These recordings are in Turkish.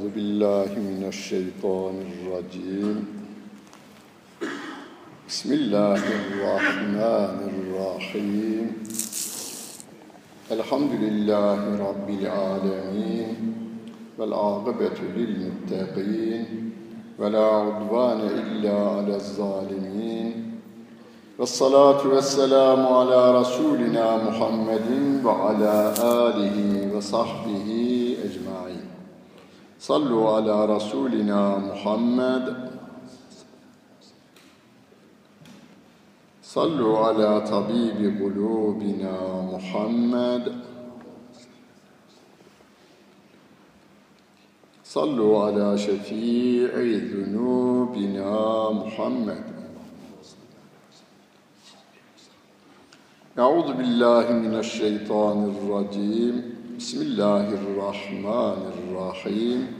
أعوذ بالله من الشيطان الرجيم. بسم الله الرحمن الرحيم. الحمد لله رب العالمين والعاقبة للمتقين ولا عدوان إلا على الظالمين. والصلاة والسلام على رسولنا محمد وعلى آله وصحبه صلوا على رسولنا محمد. صلوا على طبيب قلوبنا محمد. صلوا على شفيع ذنوبنا محمد. أعوذ بالله من الشيطان الرجيم. بسم الله الرحمن الرحيم.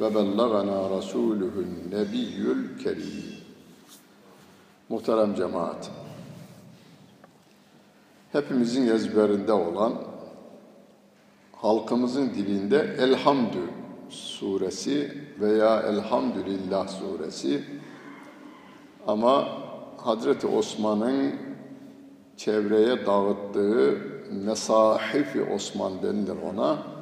ve bellagana rasuluhun nebiyyül kerim. Muhterem cemaat, hepimizin ezberinde olan halkımızın dilinde Elhamdü suresi veya Elhamdülillah suresi ama Hazreti Osman'ın çevreye dağıttığı Mesahif-i Osman denilir ona.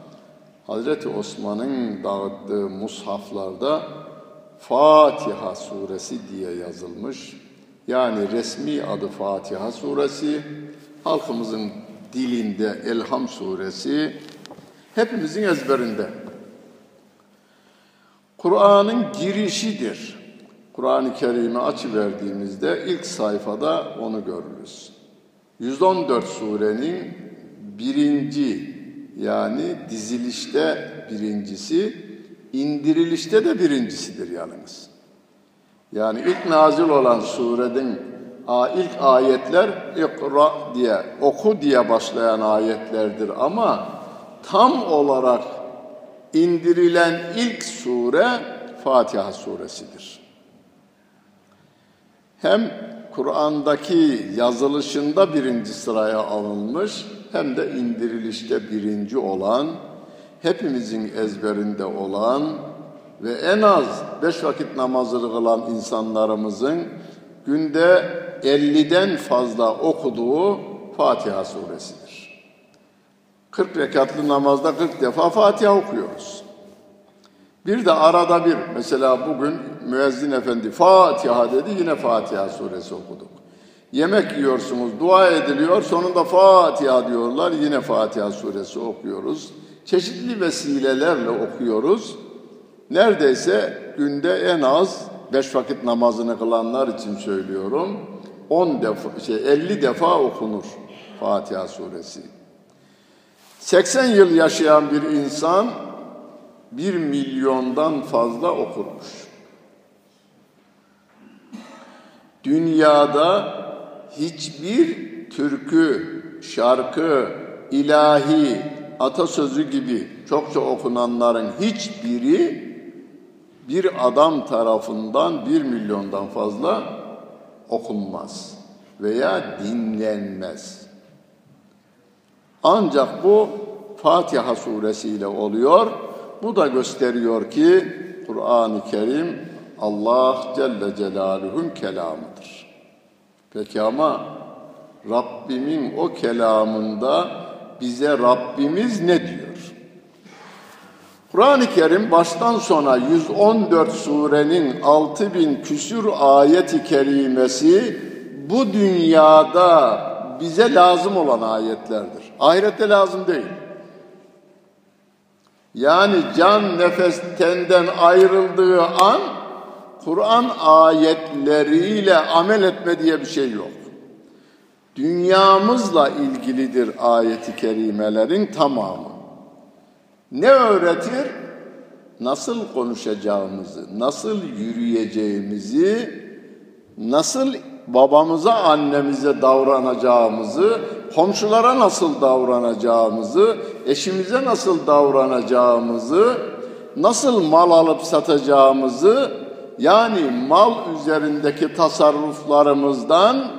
Hazreti Osman'ın dağıttığı mushaflarda Fatiha suresi diye yazılmış. Yani resmi adı Fatiha suresi, halkımızın dilinde Elham suresi, hepimizin ezberinde. Kur'an'ın girişidir. Kur'an-ı Kerim'i açıverdiğimizde ilk sayfada onu görürüz. 114 surenin birinci yani dizilişte birincisi, indirilişte de birincisidir yalnız. Yani ilk nazil olan surenin ilk ayetler ikra diye, oku diye başlayan ayetlerdir ama tam olarak indirilen ilk sure Fatiha suresidir. Hem Kur'an'daki yazılışında birinci sıraya alınmış hem de indirilişte birinci olan, hepimizin ezberinde olan ve en az beş vakit namazını kılan insanlarımızın günde 50'den fazla okuduğu Fatiha suresidir. 40 rekatlı namazda 40 defa Fatiha okuyoruz. Bir de arada bir, mesela bugün müezzin efendi Fatiha dedi, yine Fatiha suresi okuduk. Yemek yiyorsunuz, dua ediliyor, sonunda Fatiha diyorlar, yine Fatiha suresi okuyoruz. Çeşitli vesilelerle okuyoruz. Neredeyse günde en az beş vakit namazını kılanlar için söylüyorum. 10 defa, şey 50 defa okunur Fatiha suresi. 80 yıl yaşayan bir insan bir milyondan fazla okurmuş. Dünyada hiçbir türkü, şarkı, ilahi, atasözü gibi çokça okunanların hiçbiri bir adam tarafından bir milyondan fazla okunmaz veya dinlenmez. Ancak bu Fatiha suresiyle oluyor. Bu da gösteriyor ki Kur'an-ı Kerim Allah Celle Celaluhu'nun kelamıdır. Peki ama Rabbimin o kelamında bize Rabbimiz ne diyor? Kur'an-ı Kerim baştan sona 114 surenin 6000 küsür ayeti kerimesi bu dünyada bize lazım olan ayetlerdir. Ahirette lazım değil. Yani can nefes tenden ayrıldığı an Kur'an ayetleriyle amel etme diye bir şey yok. Dünyamızla ilgilidir ayeti kerimelerin tamamı. Ne öğretir? nasıl konuşacağımızı, nasıl yürüyeceğimizi, nasıl babamıza, annemize davranacağımızı, komşulara nasıl davranacağımızı, eşimize nasıl davranacağımızı, nasıl mal alıp satacağımızı, yani mal üzerindeki tasarruflarımızdan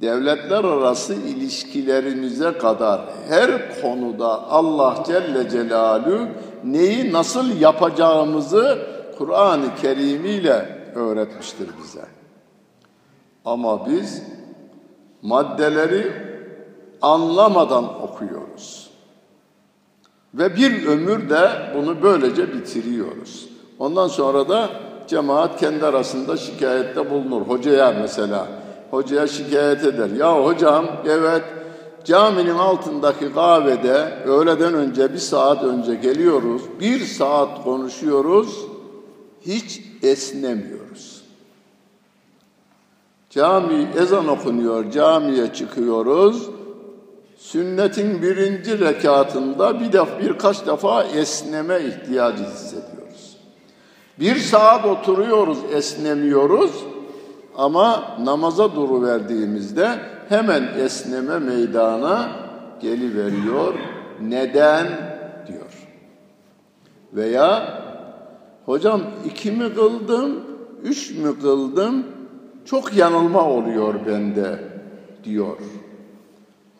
devletler arası ilişkilerimize kadar her konuda Allah Celle Celaluhu neyi nasıl yapacağımızı Kur'an-ı Kerim ile öğretmiştir bize. Ama biz maddeleri anlamadan okuyoruz. Ve bir ömür de bunu böylece bitiriyoruz. Ondan sonra da cemaat kendi arasında şikayette bulunur. Hocaya mesela, hocaya şikayet eder. Ya hocam evet caminin altındaki kahvede öğleden önce bir saat önce geliyoruz. Bir saat konuşuyoruz. Hiç esnemiyoruz. Cami ezan okunuyor, camiye çıkıyoruz. Sünnetin birinci rekatında bir def birkaç defa esneme ihtiyacı hissediyoruz. Bir saat oturuyoruz, esnemiyoruz ama namaza duru verdiğimizde hemen esneme meydana geliveriyor. Neden diyor. Veya hocam iki mi kıldım, üç mü kıldım, çok yanılma oluyor bende diyor.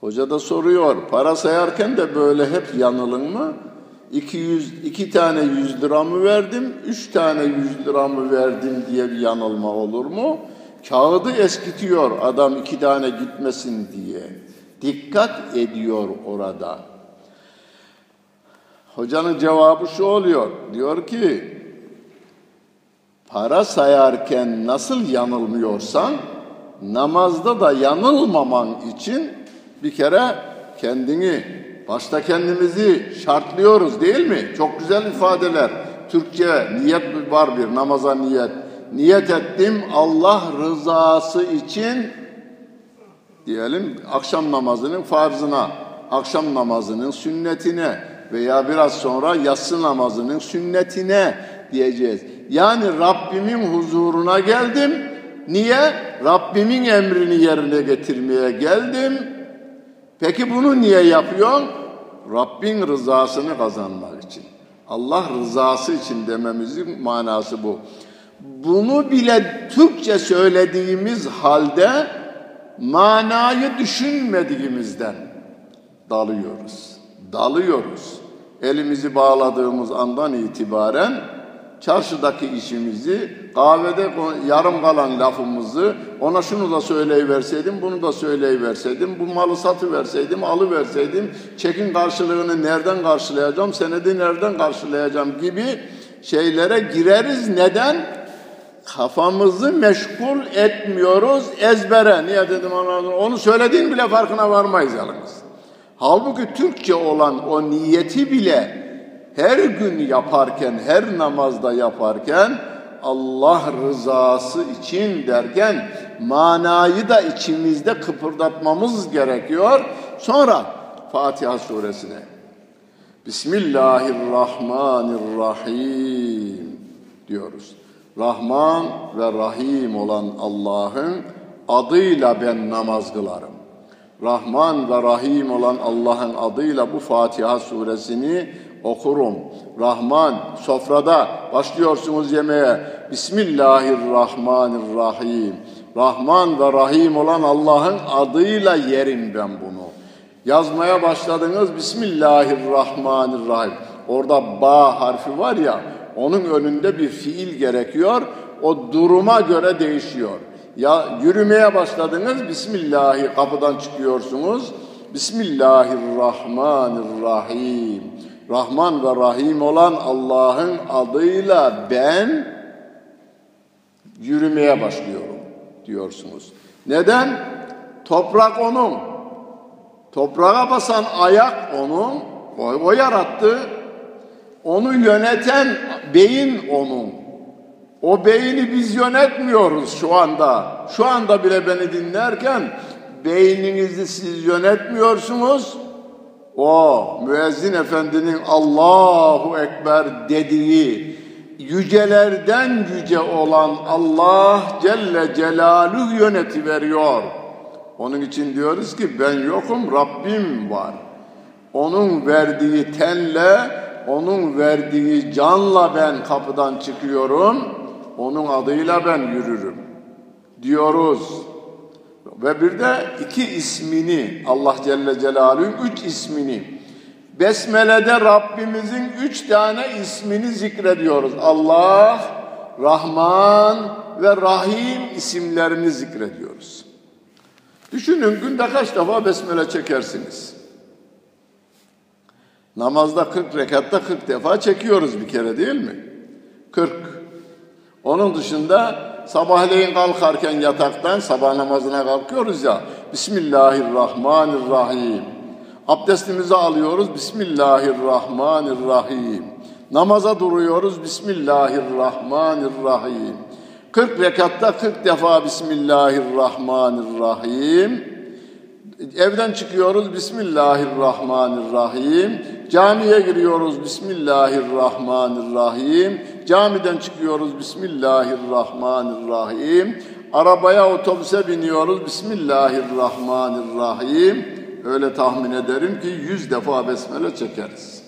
Hoca da soruyor, para sayarken de böyle hep yanılın mı? 200, iki tane 100 lira mı verdim, üç tane 100 lira mı verdim diye bir yanılma olur mu? Kağıdı eskitiyor adam iki tane gitmesin diye. Dikkat ediyor orada. Hocanın cevabı şu oluyor. Diyor ki para sayarken nasıl yanılmıyorsan namazda da yanılmaman için bir kere kendini başta kendimizi şartlıyoruz değil mi? Çok güzel ifadeler. Türkçe niyet var bir namaza niyet. Niyet ettim Allah rızası için diyelim akşam namazının farzına, akşam namazının sünnetine veya biraz sonra yatsı namazının sünnetine diyeceğiz. Yani Rabbimin huzuruna geldim. Niye? Rabbimin emrini yerine getirmeye geldim. Peki bunu niye yapıyorsun? Rabbin rızasını kazanmak için. Allah rızası için dememizin manası bu. Bunu bile Türkçe söylediğimiz halde manayı düşünmediğimizden dalıyoruz. Dalıyoruz. Elimizi bağladığımız andan itibaren çarşıdaki işimizi, kahvede yarım kalan lafımızı ona şunu da söyleyiverseydim, bunu da söyleyiverseydim, bu malı satıverseydim, alıverseydim, çekin karşılığını nereden karşılayacağım, senedi nereden karşılayacağım gibi şeylere gireriz. Neden? Kafamızı meşgul etmiyoruz ezbere. Niye dedim onu? Onu söylediğin bile farkına varmayız yalnız. Halbuki Türkçe olan o niyeti bile her gün yaparken, her namazda yaparken Allah rızası için derken manayı da içimizde kıpırdatmamız gerekiyor. Sonra Fatiha suresine Bismillahirrahmanirrahim diyoruz. Rahman ve Rahim olan Allah'ın adıyla ben namaz kılarım. Rahman ve Rahim olan Allah'ın adıyla bu Fatiha suresini okurum. Rahman sofrada başlıyorsunuz yemeğe. Bismillahirrahmanirrahim. Rahman ve Rahim olan Allah'ın adıyla yerim ben bunu. Yazmaya başladınız Bismillahirrahmanirrahim. Orada ba harfi var ya onun önünde bir fiil gerekiyor. O duruma göre değişiyor. Ya yürümeye başladınız Bismillahi kapıdan çıkıyorsunuz. Bismillahirrahmanirrahim. Rahman ve Rahim olan Allah'ın adıyla ben yürümeye başlıyorum diyorsunuz. Neden? Toprak onun. Toprağa basan ayak onun. O, o yarattı. Onu yöneten beyin onun. O beyni biz yönetmiyoruz şu anda. Şu anda bile beni dinlerken beyninizi siz yönetmiyorsunuz. O müezzin efendinin Allahu Ekber dediği yücelerden yüce olan Allah Celle Celaluhu yöneti veriyor. Onun için diyoruz ki ben yokum Rabbim var. Onun verdiği tenle, onun verdiği canla ben kapıdan çıkıyorum. Onun adıyla ben yürürüm diyoruz. Ve bir de iki ismini Allah Celle Celaluhu'nun üç ismini Besmele'de Rabbimizin üç tane ismini zikrediyoruz. Allah, Rahman ve Rahim isimlerini zikrediyoruz. Düşünün günde kaç defa besmele çekersiniz? Namazda 40 rekatta 40 defa çekiyoruz bir kere değil mi? 40. Onun dışında sabahleyin kalkarken yataktan sabah namazına kalkıyoruz ya. Bismillahirrahmanirrahim. Abdestimizi alıyoruz. Bismillahirrahmanirrahim. Namaza duruyoruz. Bismillahirrahmanirrahim. 40 rekatta 40 defa Bismillahirrahmanirrahim. Evden çıkıyoruz Bismillahirrahmanirrahim. Camiye giriyoruz Bismillahirrahmanirrahim. Camiden çıkıyoruz Bismillahirrahmanirrahim. Arabaya otobüse biniyoruz Bismillahirrahmanirrahim. Öyle tahmin ederim ki yüz defa besmele çekeriz.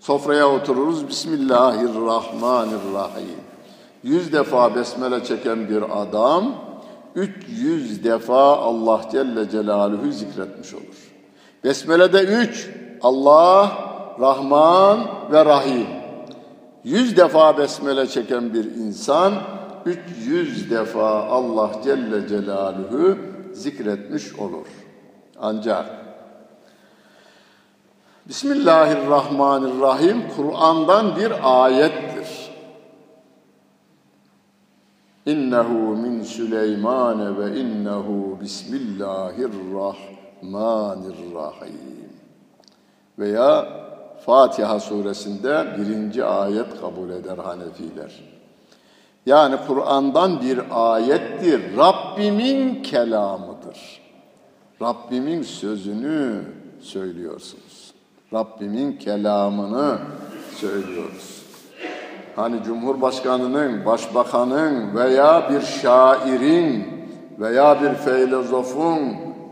Sofraya otururuz Bismillahirrahmanirrahim. Yüz defa besmele çeken bir adam 300 defa Allah Celle Celaluhu zikretmiş olur. Besmele'de üç Allah, Rahman ve Rahim. Yüz defa besmele çeken bir insan 300 defa Allah Celle Celaluhu zikretmiş olur. Ancak Bismillahirrahmanirrahim Kur'an'dan bir ayettir. İnnehu min Süleyman ve innehu Bismillahirrahmanirrahim. Veya Fatiha suresinde birinci ayet kabul eder Hanefiler. Yani Kur'an'dan bir ayettir. Rabbimin kelamıdır. Rabbimin sözünü söylüyorsunuz. Rabbimin kelamını söylüyoruz. Hani Cumhurbaşkanının, başbakanın veya bir şairin veya bir filozofun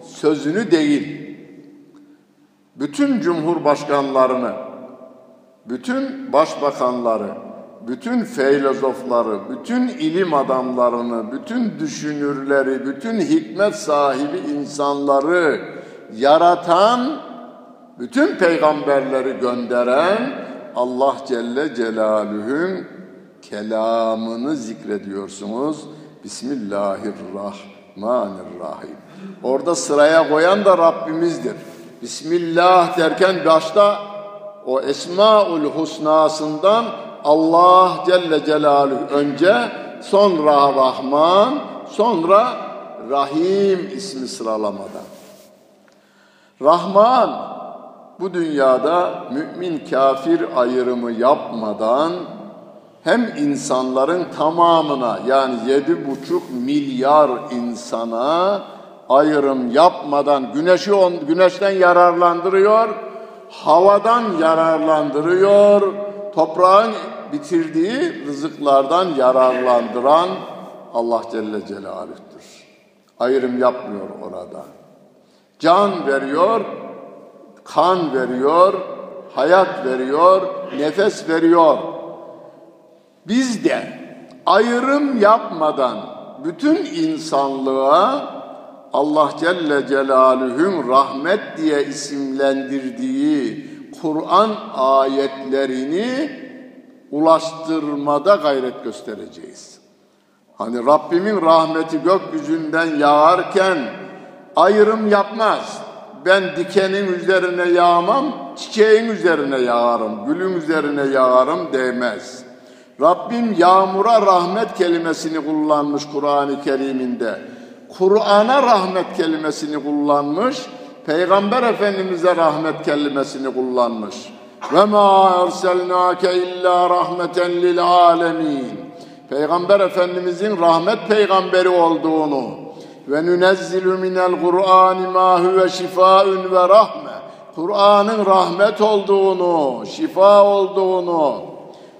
sözünü değil, bütün cumhurbaşkanlarını, bütün başbakanları, bütün filozofları, bütün ilim adamlarını, bütün düşünürleri, bütün hikmet sahibi insanları yaratan, bütün peygamberleri gönderen Allah Celle Celaluhu'nun kelamını zikrediyorsunuz. Bismillahirrahmanirrahim. Orada sıraya koyan da Rabbimizdir. Bismillah derken başta o Esmaül Husna'sından Allah Celle Celaluhu önce sonra Rahman sonra Rahim ismi sıralamada. Rahman bu dünyada mümin kafir ayrımı yapmadan hem insanların tamamına yani yedi buçuk milyar insana ayrım yapmadan güneşi on, güneşten yararlandırıyor, havadan yararlandırıyor, toprağın bitirdiği rızıklardan yararlandıran Allah Celle Celaluh'tür. Ayrım yapmıyor orada. Can veriyor, kan veriyor, hayat veriyor, nefes veriyor. Biz de ayrım yapmadan bütün insanlığa Allah Celle Celaluhu'nun rahmet diye isimlendirdiği Kur'an ayetlerini ulaştırmada gayret göstereceğiz. Hani Rabbimin rahmeti gökyüzünden yağarken ayrım yapmaz. Ben dikenin üzerine yağmam, çiçeğin üzerine yağarım, gülün üzerine yağarım değmez. Rabbim yağmura rahmet kelimesini kullanmış Kur'an-ı Kerim'inde. Kur'an'a rahmet kelimesini kullanmış, Peygamber Efendimiz'e rahmet kelimesini kullanmış. Ve ma erselnake illa rahmeten lil alemin. Peygamber Efendimizin rahmet peygamberi olduğunu ve nunezzilu minel Kur'an ma huve şifaun ve rahme. Kur'an'ın rahmet olduğunu, şifa olduğunu,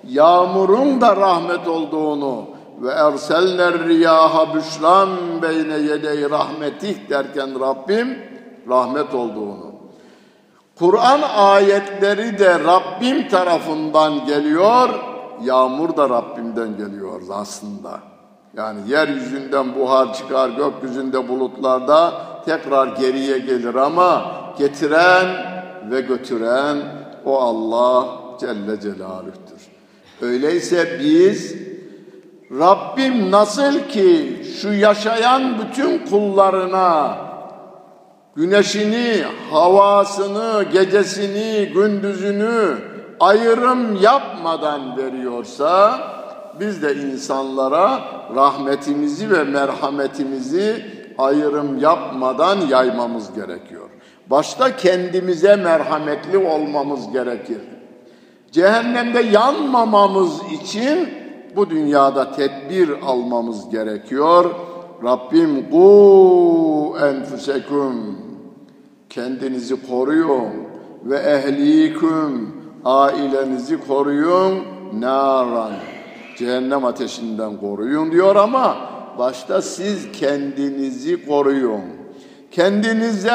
yağmurun da rahmet olduğunu ve erselner riyaha büşran beyne yedey rahmetih derken Rabbim rahmet olduğunu. Kur'an ayetleri de Rabbim tarafından geliyor, yağmur da Rabbimden geliyor aslında. Yani yeryüzünden buhar çıkar, gökyüzünde bulutlarda tekrar geriye gelir ama getiren ve götüren o Allah Celle Celaluh'tür. Öyleyse biz Rabbim nasıl ki şu yaşayan bütün kullarına güneşini, havasını, gecesini, gündüzünü ayrım yapmadan veriyorsa biz de insanlara rahmetimizi ve merhametimizi ayrım yapmadan yaymamız gerekiyor. Başta kendimize merhametli olmamız gerekir. Cehennemde yanmamamız için bu dünyada tedbir almamız gerekiyor. Rabbim ku enfusekum kendinizi koruyun ve ehliküm ailenizi koruyun naran cehennem ateşinden koruyun diyor ama başta siz kendinizi koruyun. Kendinize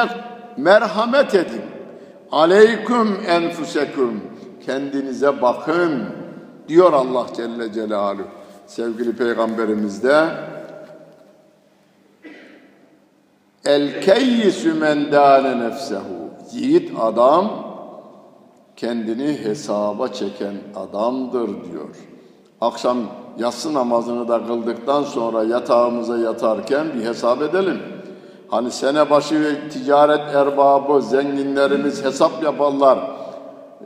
merhamet edin. Aleyküm enfuseküm. Kendinize bakın diyor Allah Celle Celaluhu. Sevgili Peygamberimiz de El keyyisü men dâne nefsehu. Yiğit adam kendini hesaba çeken adamdır diyor. Akşam yatsı namazını da kıldıktan sonra yatağımıza yatarken bir hesap edelim. Hani sene başı ticaret erbabı, zenginlerimiz hesap yaparlar.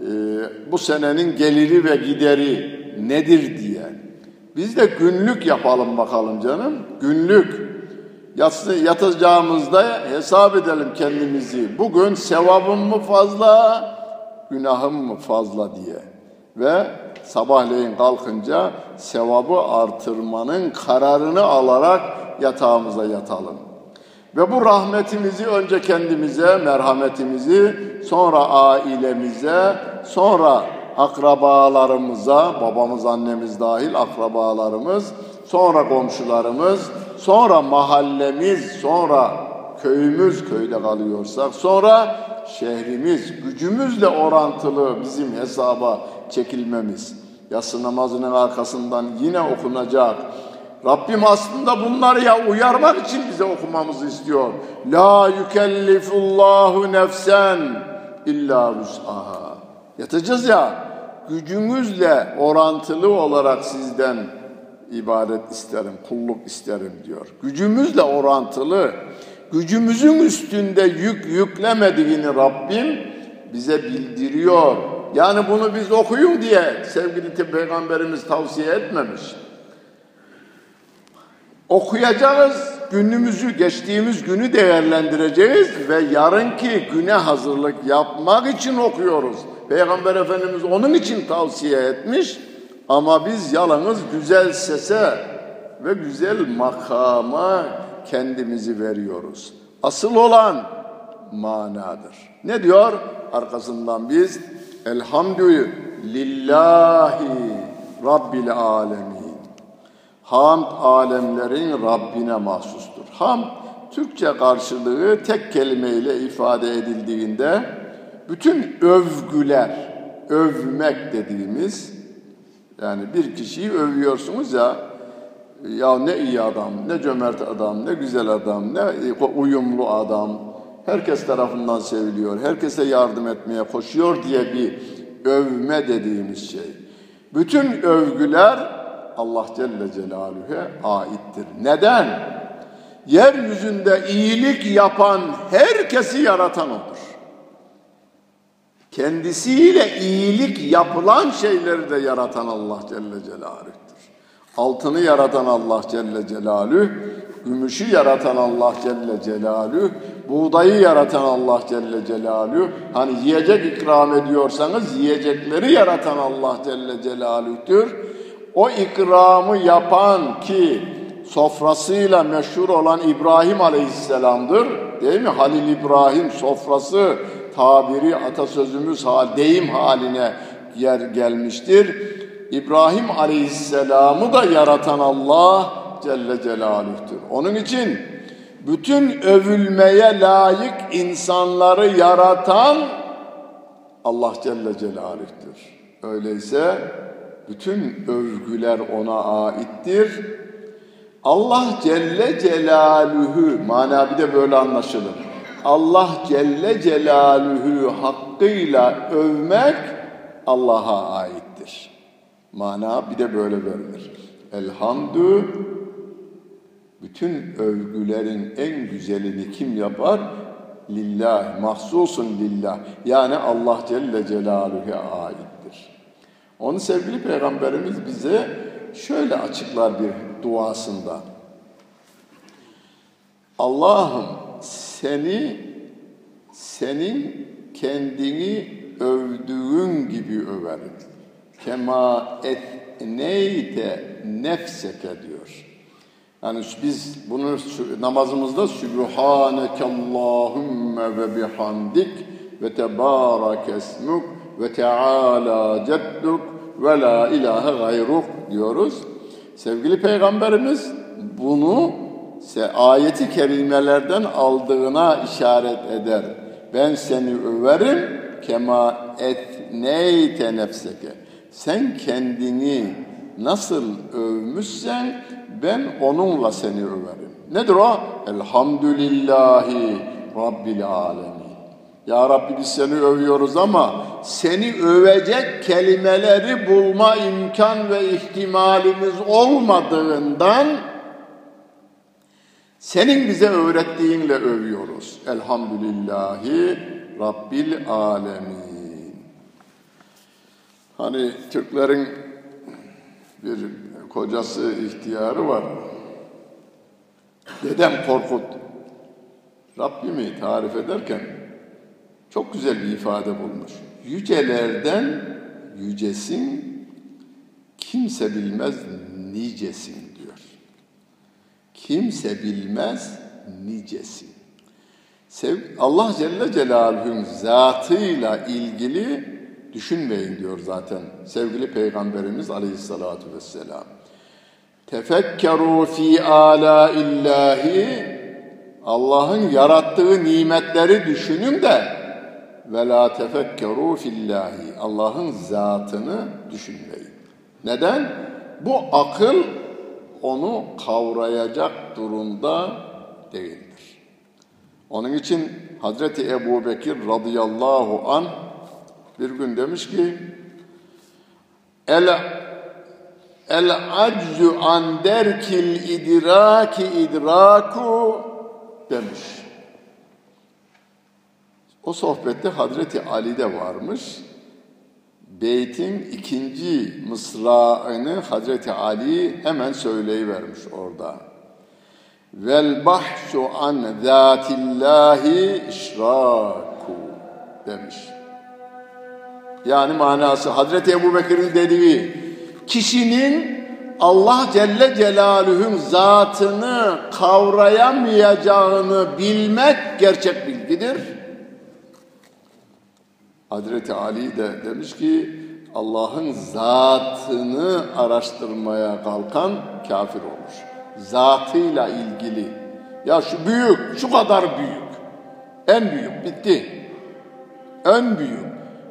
Ee, bu senenin geliri ve gideri nedir diye. Biz de günlük yapalım bakalım canım. Günlük. Yatsı, yatacağımızda hesap edelim kendimizi. Bugün sevabım mı fazla, günahım mı fazla diye. Ve sabahleyin kalkınca sevabı artırmanın kararını alarak yatağımıza yatalım. Ve bu rahmetimizi önce kendimize, merhametimizi, sonra ailemize, sonra akrabalarımıza, babamız, annemiz dahil akrabalarımız, sonra komşularımız, sonra mahallemiz, sonra köyümüz köyde kalıyorsak, sonra şehrimiz, gücümüzle orantılı bizim hesaba çekilmemiz. Yatsı namazının arkasından yine okunacak. Rabbim aslında bunları ya uyarmak için bize okumamızı istiyor. La yükellifullahu nefsen illa vus'aha. Yatacağız ya, gücünüzle orantılı olarak sizden ibadet isterim, kulluk isterim diyor. Gücümüzle orantılı, gücümüzün üstünde yük yüklemediğini Rabbim bize bildiriyor. Yani bunu biz okuyun diye sevgili Peygamberimiz tavsiye etmemiş. Okuyacağız, günümüzü, geçtiğimiz günü değerlendireceğiz ve yarınki güne hazırlık yapmak için okuyoruz. Peygamber Efendimiz onun için tavsiye etmiş ama biz yalnız güzel sese ve güzel makama kendimizi veriyoruz. Asıl olan manadır. Ne diyor? Arkasından biz Elhamdülillahi Rabbil Alemin. Hamd alemlerin Rabbine mahsustur. Ham Türkçe karşılığı tek kelimeyle ifade edildiğinde bütün övgüler, övmek dediğimiz yani bir kişiyi övüyorsunuz ya ya ne iyi adam, ne cömert adam, ne güzel adam, ne uyumlu adam. Herkes tarafından seviliyor, herkese yardım etmeye koşuyor diye bir övme dediğimiz şey. Bütün övgüler Allah Celle Celaluhu'ya aittir. Neden? Yeryüzünde iyilik yapan herkesi yaratan odur. Kendisiyle iyilik yapılan şeyleri de yaratan Allah Celle Celaluhu'dur. Altını yaratan Allah Celle Celaluhu, gümüşü yaratan Allah Celle Celaluhu, buğdayı yaratan Allah Celle Celaluhu, hani yiyecek ikram ediyorsanız yiyecekleri yaratan Allah Celle Celaluhu'dur. O ikramı yapan ki sofrasıyla meşhur olan İbrahim Aleyhisselam'dır. Değil mi? Halil İbrahim sofrası tabiri atasözümüz hal, deyim haline yer gelmiştir. İbrahim Aleyhisselam'ı da yaratan Allah Celle Celaluh'tür. Onun için bütün övülmeye layık insanları yaratan Allah Celle Celaluh'tür. Öyleyse bütün övgüler ona aittir. Allah Celle Celaluhu mana bir de böyle anlaşılır. Allah Celle Celaluhu hakkıyla övmek Allah'a aittir. Mana bir de böyle verilir. Elhamdü bütün övgülerin en güzelini kim yapar? Lillah, mahsusun lillah. Yani Allah Celle Celaluhu'ya aittir. Onu sevgili Peygamberimiz bize şöyle açıklar bir duasında. Allah'ım seni senin kendini övdüğün gibi överim. Kema etneyte nefseke diyor. Yani biz bunu namazımızda Sübhanekallahümme ve bihamdik ve tebarek esmuk ve teala cedduk ve la ilahe gayruk diyoruz. Sevgili Peygamberimiz bunu ayeti kerimelerden aldığına işaret eder. Ben seni överim kema etneyte nefseke. Sen kendini nasıl övmüşsen ben onunla seni överim. Nedir o? Elhamdülillahi Rabbil alemin. Ya Rabbi biz seni övüyoruz ama seni övecek kelimeleri bulma imkan ve ihtimalimiz olmadığından senin bize öğrettiğinle övüyoruz. Elhamdülillahi Rabbil alemin. Hani Türklerin bir kocası ihtiyarı var. Dedem Korkut. Rabbimi tarif ederken çok güzel bir ifade bulmuş. Yücelerden yücesin, kimse bilmez nicesin diyor. Kimse bilmez nicesin. Sev Allah Celle Celaluhu'nun zatıyla ilgili düşünmeyin diyor zaten sevgili Peygamberimiz Aleyhisselatü Vesselam. Tefekkeru fi ala illahi Allah'ın yarattığı nimetleri düşünün de ve la tefekkeru fillahi Allah'ın zatını düşünmeyin. Neden? Bu akıl onu kavrayacak durumda değildir. Onun için Hazreti Ebu Bekir radıyallahu an bir gün demiş ki el el aczu an derkil idraki idraku demiş. O sohbette Hazreti Ali de varmış. Beytin ikinci mısrağını Hazreti Ali hemen söyleyivermiş orada. Vel bahsu an zatillahi işraku demiş. Yani manası Hazreti Ebu Bekir'in dediği kişinin Allah Celle Celaluhu'nun zatını kavrayamayacağını bilmek gerçek bilgidir. Hazreti Ali de demiş ki Allah'ın zatını araştırmaya kalkan kafir olur. Zatıyla ilgili. Ya şu büyük, şu kadar büyük. En büyük, bitti. En büyük.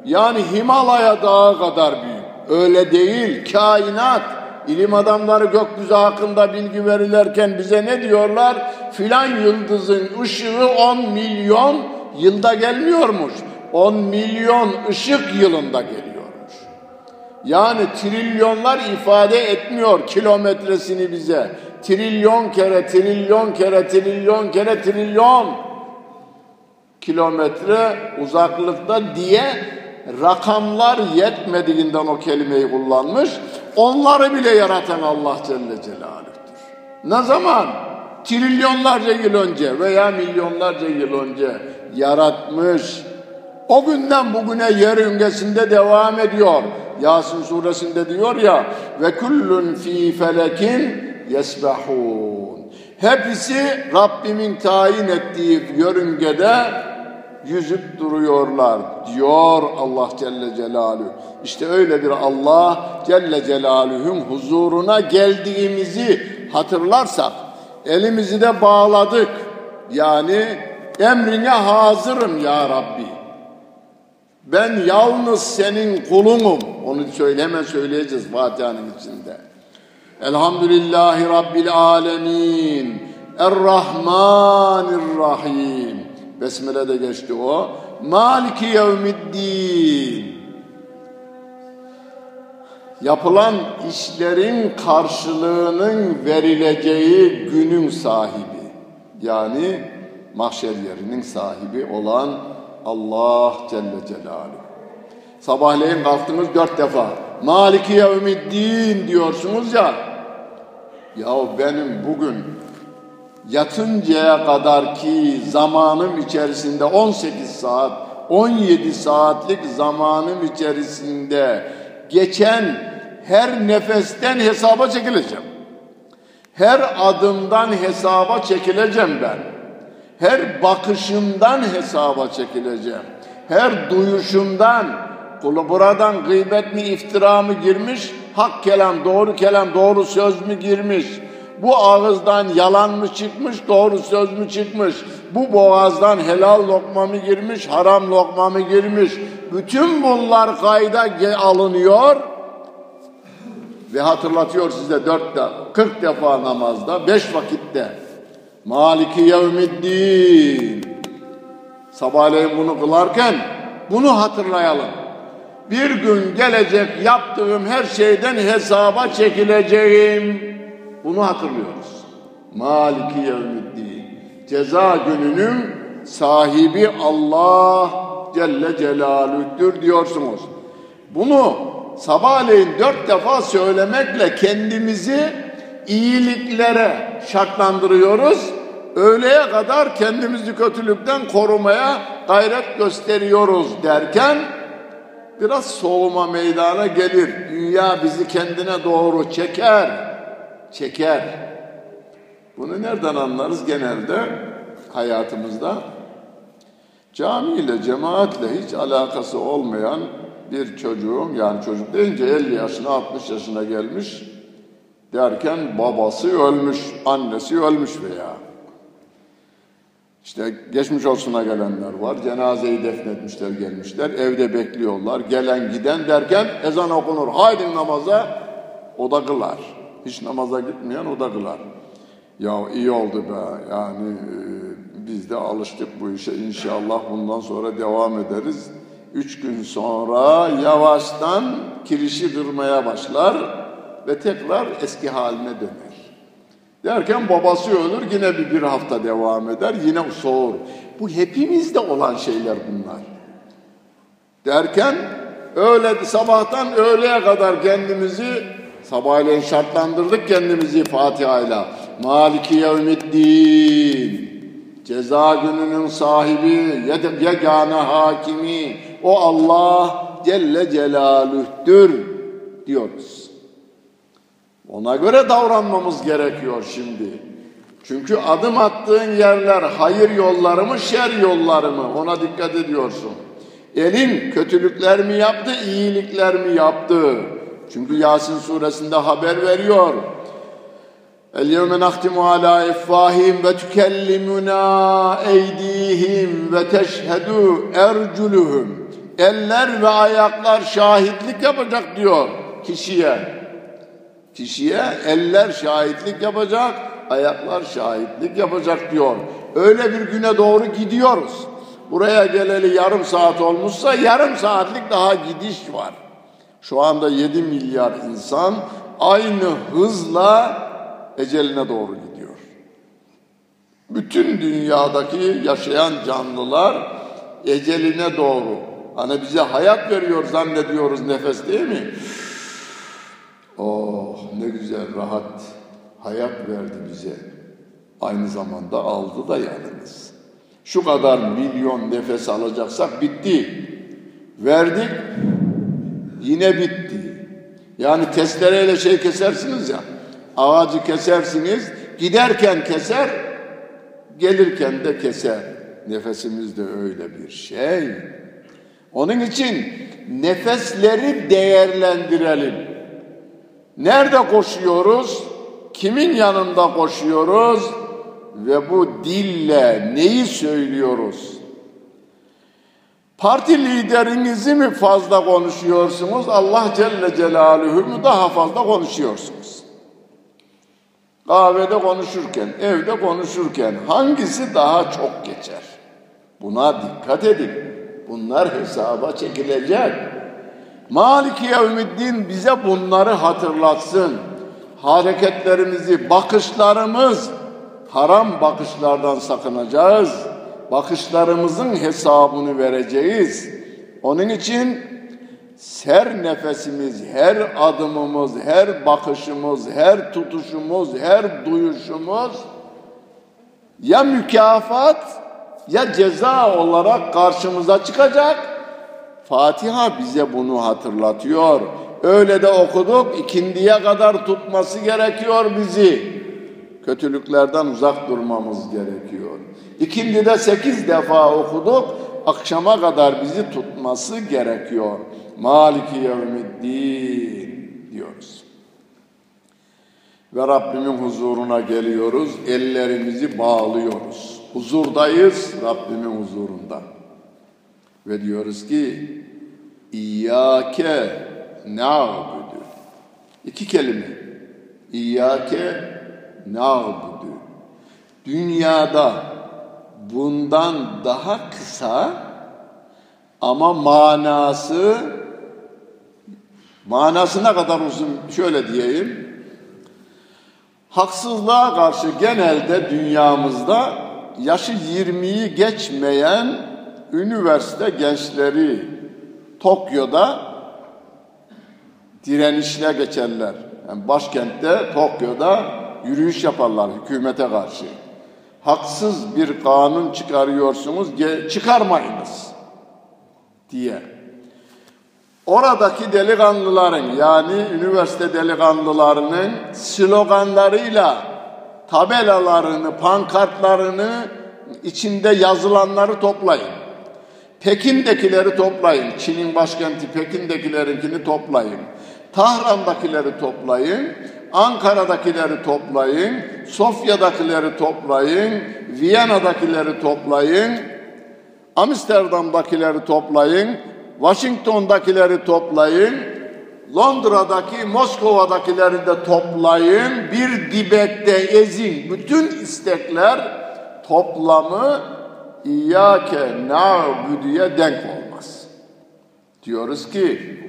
Yani Himalaya dağı kadar büyük. Öyle değil, kainat. İlim adamları gökyüzü hakkında bilgi verirlerken bize ne diyorlar? Filan yıldızın ışığı 10 milyon yılda gelmiyormuş. 10 milyon ışık yılında geliyormuş. Yani trilyonlar ifade etmiyor kilometresini bize. Trilyon kere, trilyon kere, trilyon kere, trilyon kilometre uzaklıkta diye rakamlar yetmediğinden o kelimeyi kullanmış. Onları bile yaratan Allah Celle Celaluh'tür. Ne zaman? Trilyonlarca yıl önce veya milyonlarca yıl önce yaratmış. O günden bugüne yer üngesinde devam ediyor. Yasin suresinde diyor ya ve kullun fi felekin yesbahun. Hepsi Rabbimin tayin ettiği yörüngede yüzüp duruyorlar diyor Allah Celle Celaluhu. İşte öyle bir Allah Celle Celaluhu'nun huzuruna geldiğimizi hatırlarsak elimizi de bağladık. Yani emrine hazırım ya Rabbi. Ben yalnız senin kulunum. Onu söyleme söyleyeceğiz Fatiha'nın içinde. Elhamdülillahi Rabbil alemin. Errahmanirrahim. Besmele'de geçti o. Maliki yevmiddin. Yapılan işlerin karşılığının verileceği günün sahibi. Yani mahşer yerinin sahibi olan Allah Celle Celaluhu. Sabahleyin kalktınız dört defa. Maliki yevmiddin diyorsunuz ya. Ya benim bugün yatıncaya kadar ki zamanım içerisinde 18 saat, 17 saatlik zamanım içerisinde geçen her nefesten hesaba çekileceğim. Her adımdan hesaba çekileceğim ben. Her bakışımdan hesaba çekileceğim. Her duyuşumdan, kulu buradan gıybet mi iftira mı girmiş, hak kelam, doğru kelam, doğru söz mü girmiş, bu ağızdan yalan mı çıkmış, doğru söz mü çıkmış? Bu boğazdan helal lokma mı girmiş, haram lokma mı girmiş? Bütün bunlar kayda alınıyor ve hatırlatıyor size dört de, kırk defa namazda, beş vakitte. Maliki yevmiddin. Sabahleyin bunu kılarken bunu hatırlayalım. Bir gün gelecek yaptığım her şeyden hesaba çekileceğim. Bunu hatırlıyoruz. Maliki yevmiddin. Ceza gününün sahibi Allah Celle Celaluh'tür diyorsunuz. Bunu sabahleyin dört defa söylemekle kendimizi iyiliklere şartlandırıyoruz. Öğleye kadar kendimizi kötülükten korumaya gayret gösteriyoruz derken biraz soğuma meydana gelir. Dünya bizi kendine doğru çeker çeker. Bunu nereden anlarız genelde hayatımızda? Camiyle, cemaatle hiç alakası olmayan bir çocuğum, yani çocuk deyince 50 yaşına, 60 yaşına gelmiş derken babası ölmüş, annesi ölmüş veya işte geçmiş olsuna gelenler var. Cenazeyi defnetmişler gelmişler. Evde bekliyorlar. Gelen giden derken ezan okunur. Haydi namaza o da kılar. Hiç namaza gitmeyen o da kılar. Ya iyi oldu be. Yani e, biz de alıştık bu işe. İnşallah bundan sonra devam ederiz. Üç gün sonra yavaştan kirişi kırmaya başlar ve tekrar eski haline döner. Derken babası ölür yine bir, bir hafta devam eder yine soğur. Bu hepimizde olan şeyler bunlar. Derken öyle sabahtan öğleye kadar kendimizi Sabahleyin şartlandırdık kendimizi Fatiha ile. Maliki yevmiddin. Ceza gününün sahibi, yegane hakimi, o Allah Celle Celaluh'tür diyoruz. Ona göre davranmamız gerekiyor şimdi. Çünkü adım attığın yerler hayır yolları mı, şer yolları mı? Ona dikkat ediyorsun. Elin kötülükler mi yaptı, iyilikler mi yaptı? Çünkü Yasin suresinde haber veriyor. El yevme nahtimu ala effahim ve tükellimuna eydihim ve teşhedü erculuhum. Eller ve ayaklar şahitlik yapacak diyor kişiye. Kişiye eller şahitlik yapacak, ayaklar şahitlik yapacak diyor. Öyle bir güne doğru gidiyoruz. Buraya geleli yarım saat olmuşsa yarım saatlik daha gidiş var. Şu anda 7 milyar insan aynı hızla eceline doğru gidiyor. Bütün dünyadaki yaşayan canlılar eceline doğru. Hani bize hayat veriyor zannediyoruz nefes değil mi? Oh ne güzel rahat hayat verdi bize. Aynı zamanda aldı da yalnız. Şu kadar milyon nefes alacaksak bitti. Verdik, yine bitti. Yani testereyle şey kesersiniz ya, ağacı kesersiniz, giderken keser, gelirken de keser. nefesimiz de öyle bir şey. Onun için nefesleri değerlendirelim. Nerede koşuyoruz? Kimin yanında koşuyoruz? Ve bu dille neyi söylüyoruz? Parti liderinizi mi fazla konuşuyorsunuz? Allah Celle Celaluhu mu daha fazla konuşuyorsunuz? Kahvede konuşurken, evde konuşurken hangisi daha çok geçer? Buna dikkat edin. Bunlar hesaba çekilecek. Maliki Yevmiddin bize bunları hatırlatsın. Hareketlerimizi, bakışlarımız, haram bakışlardan sakınacağız. Bakışlarımızın hesabını vereceğiz. Onun için her nefesimiz, her adımımız, her bakışımız, her tutuşumuz, her duyuşumuz ya mükafat ya ceza olarak karşımıza çıkacak. Fatiha bize bunu hatırlatıyor. Öyle de okuduk, ikindiye kadar tutması gerekiyor bizi. Kötülüklerden uzak durmamız gerekiyor. İkindide sekiz defa okuduk, akşama kadar bizi tutması gerekiyor. Maliki yevmiddin diyoruz. Ve Rabbimin huzuruna geliyoruz, ellerimizi bağlıyoruz. Huzurdayız, Rabbimin huzurunda. Ve diyoruz ki, İyyâke na'budu. İki kelime. İyyâke na'budu. Dünyada bundan daha kısa ama manası manasına kadar uzun şöyle diyeyim. Haksızlığa karşı genelde dünyamızda yaşı 20'yi geçmeyen üniversite gençleri Tokyo'da direnişle geçerler. Yani başkentte Tokyo'da yürüyüş yaparlar hükümete karşı. Haksız bir kanun çıkarıyorsunuz, çıkarmayınız diye. Oradaki delikanlıların yani üniversite delikanlılarının sloganlarıyla tabelalarını, pankartlarını içinde yazılanları toplayın. Pekin'dekileri toplayın. Çin'in başkenti Pekin'dekilerinkini toplayın. Tahran'dakileri toplayın. Ankara'dakileri toplayın. Sofya'dakileri toplayın. Viyana'dakileri toplayın. Amsterdam'dakileri toplayın. Washington'dakileri toplayın. Londra'daki, Moskova'dakileri de toplayın. Bir dibekte ezin. Bütün istekler toplamı İyyâke na'budu'ya denk olmaz. Diyoruz ki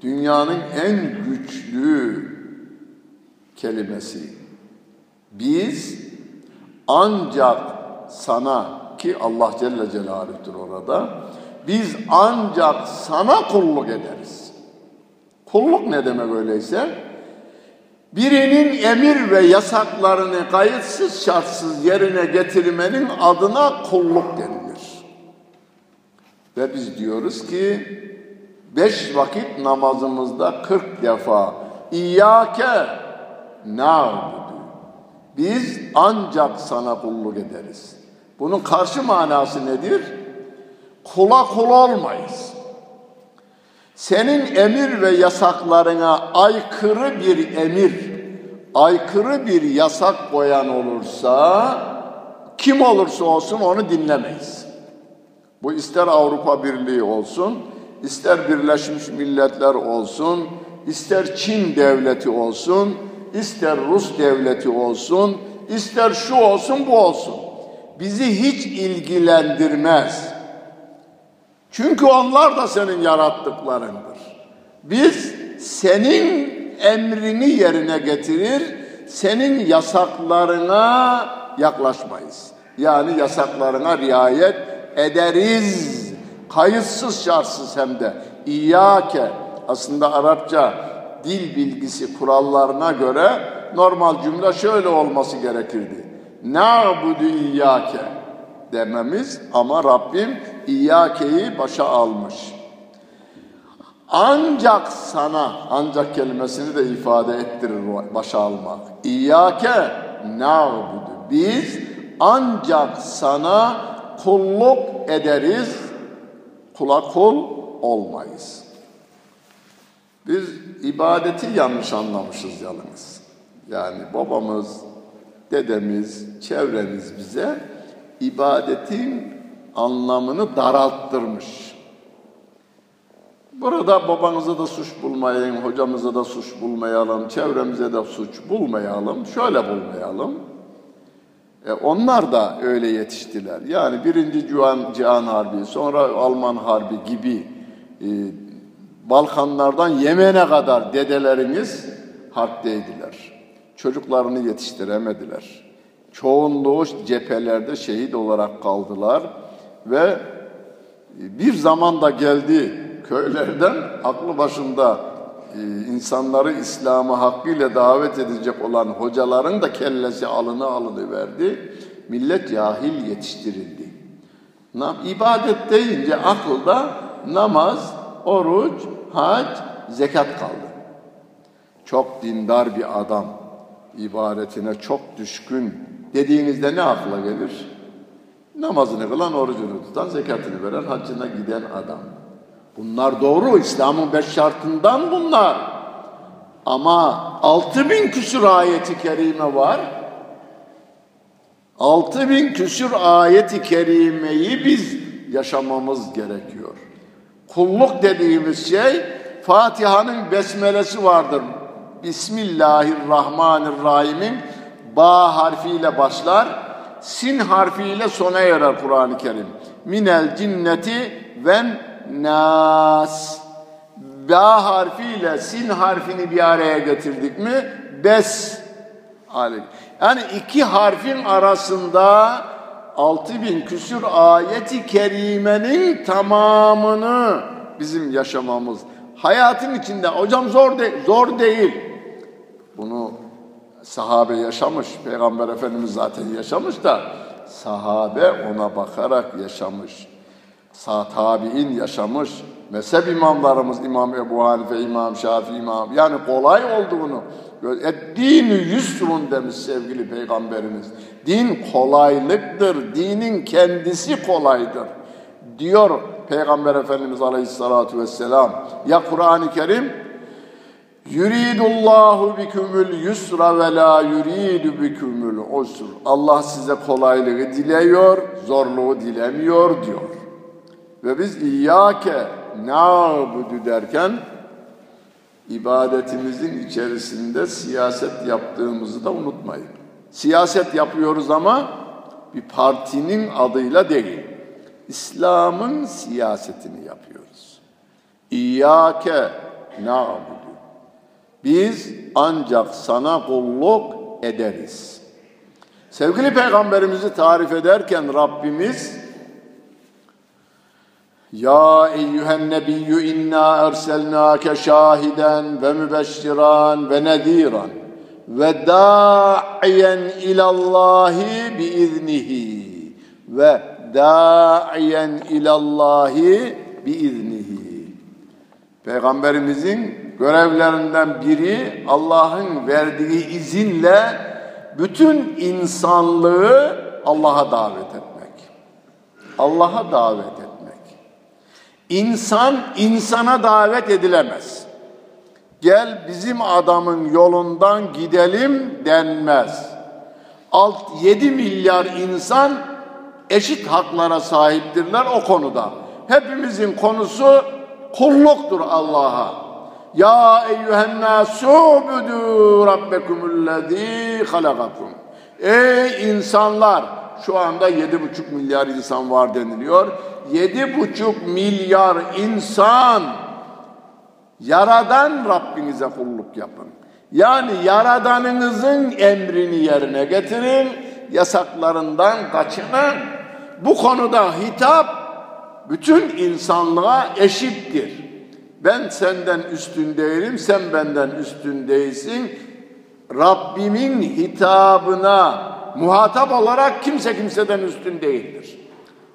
dünyanın en güçlü kelimesi biz ancak sana ki Allah Celle Celaluh'tür orada biz ancak sana kulluk ederiz. Kulluk ne demek öyleyse? Birinin emir ve yasaklarını kayıtsız şartsız yerine getirmenin adına kulluk denilir. Ve biz diyoruz ki beş vakit namazımızda kırk defa İyyâke na'budu. Biz ancak sana kulluk ederiz. Bunun karşı manası nedir? Kula kul olmayız. Senin emir ve yasaklarına aykırı bir emir, aykırı bir yasak koyan olursa kim olursa olsun onu dinlemeyiz. Bu ister Avrupa Birliği olsun, ister Birleşmiş Milletler olsun, ister Çin devleti olsun, ister Rus devleti olsun, ister şu olsun bu olsun. Bizi hiç ilgilendirmez. Çünkü onlar da senin yarattıklarındır. Biz senin emrini yerine getirir, senin yasaklarına yaklaşmayız. Yani yasaklarına riayet ederiz. Kayıtsız şartsız hem de. İyyâke aslında Arapça dil bilgisi kurallarına göre normal cümle şöyle olması gerekirdi. Na'budu iyyâke dememiz ama Rabbim İyyake'yi başa almış. Ancak sana, ancak kelimesini de ifade ettirir başa almak. İyyake na'budu. Biz ancak sana kulluk ederiz, kula kul olmayız. Biz ibadeti yanlış anlamışız yalnız. Yani babamız, dedemiz, çevremiz bize ibadetin anlamını daralttırmış. Burada babanıza da suç bulmayın, hocamıza da suç bulmayalım, çevremize de suç bulmayalım, şöyle bulmayalım. E onlar da öyle yetiştiler. Yani birinci Cihan, Cihan Harbi, sonra Alman Harbi gibi e, Balkanlardan Yemen'e kadar dedeleriniz harpteydiler. Çocuklarını yetiştiremediler. Çoğunluğu cephelerde şehit olarak kaldılar ve bir zaman da geldi köylerden aklı başında e, insanları İslam'a hakkıyla davet edecek olan hocaların da kellesi alını alını verdi. Millet cahil yetiştirildi. İbadet deyince akılda namaz, oruç, hac, zekat kaldı. Çok dindar bir adam, ibadetine çok düşkün dediğinizde ne akla gelir? Namazını kılan, orucunu tutan, zekatını veren, haccına giden adam. Bunlar doğru, İslam'ın beş şartından bunlar. Ama altı bin küsur ayeti kerime var. Altı bin küsur ayeti kerimeyi biz yaşamamız gerekiyor. Kulluk dediğimiz şey Fatiha'nın besmelesi vardır. Bismillahirrahmanirrahim'in ba harfiyle başlar, sin harfiyle sona erer Kur'an-ı Kerim. Minel cinneti ven nas. Ba harfiyle sin harfini bir araya getirdik mi? Bes. Yani iki harfin arasında altı bin küsür ayeti kerimenin tamamını bizim yaşamamız. Hayatın içinde hocam zor, de, zor değil. Sahabe yaşamış, Peygamber Efendimiz zaten yaşamış da sahabe ona bakarak yaşamış. Sağ tabi'in yaşamış. Mezhep imamlarımız İmam Ebu Hanife, İmam Şafii, İmam yani kolay olduğunu Dini yüsrun demiş sevgili peygamberimiz. Din kolaylıktır. Dinin kendisi kolaydır. Diyor Peygamber Efendimiz Aleyhisselatü Vesselam. Ya Kur'an-ı Kerim Yuridullahu bikumul yusra ve la yuridu bikumul usr. Allah size kolaylığı diliyor, zorluğu dilemiyor diyor. Ve biz İyyâke na'budu derken ibadetimizin içerisinde siyaset yaptığımızı da unutmayın. Siyaset yapıyoruz ama bir partinin adıyla değil. İslam'ın siyasetini yapıyoruz. İyyâke na'budu. Biz ancak sana kulluk ederiz. Sevgili peygamberimizi tarif ederken Rabbimiz ya eyyühen nebiyyü inna erselnâke şahiden ve mübeşşiran ve nediran ve da'iyen ilallahi biiznihi ve da'iyen ilallahi biiznihi. Peygamberimizin görevlerinden biri Allah'ın verdiği izinle bütün insanlığı Allah'a davet etmek. Allah'a davet etmek. İnsan insana davet edilemez. Gel bizim adamın yolundan gidelim denmez. Alt 7 milyar insan eşit haklara sahiptirler o konuda. Hepimizin konusu kulluktur Allah'a. Ya eyyühen nâsûbudû rabbekumullezî halakakum. Ey insanlar! Şu anda yedi buçuk milyar insan var deniliyor yedi buçuk milyar insan yaradan Rabbinize kulluk yapın. Yani yaradanınızın emrini yerine getirin, yasaklarından kaçının. Bu konuda hitap bütün insanlığa eşittir. Ben senden üstün değilim, sen benden üstün değilsin. Rabbimin hitabına muhatap olarak kimse kimseden üstün değildir.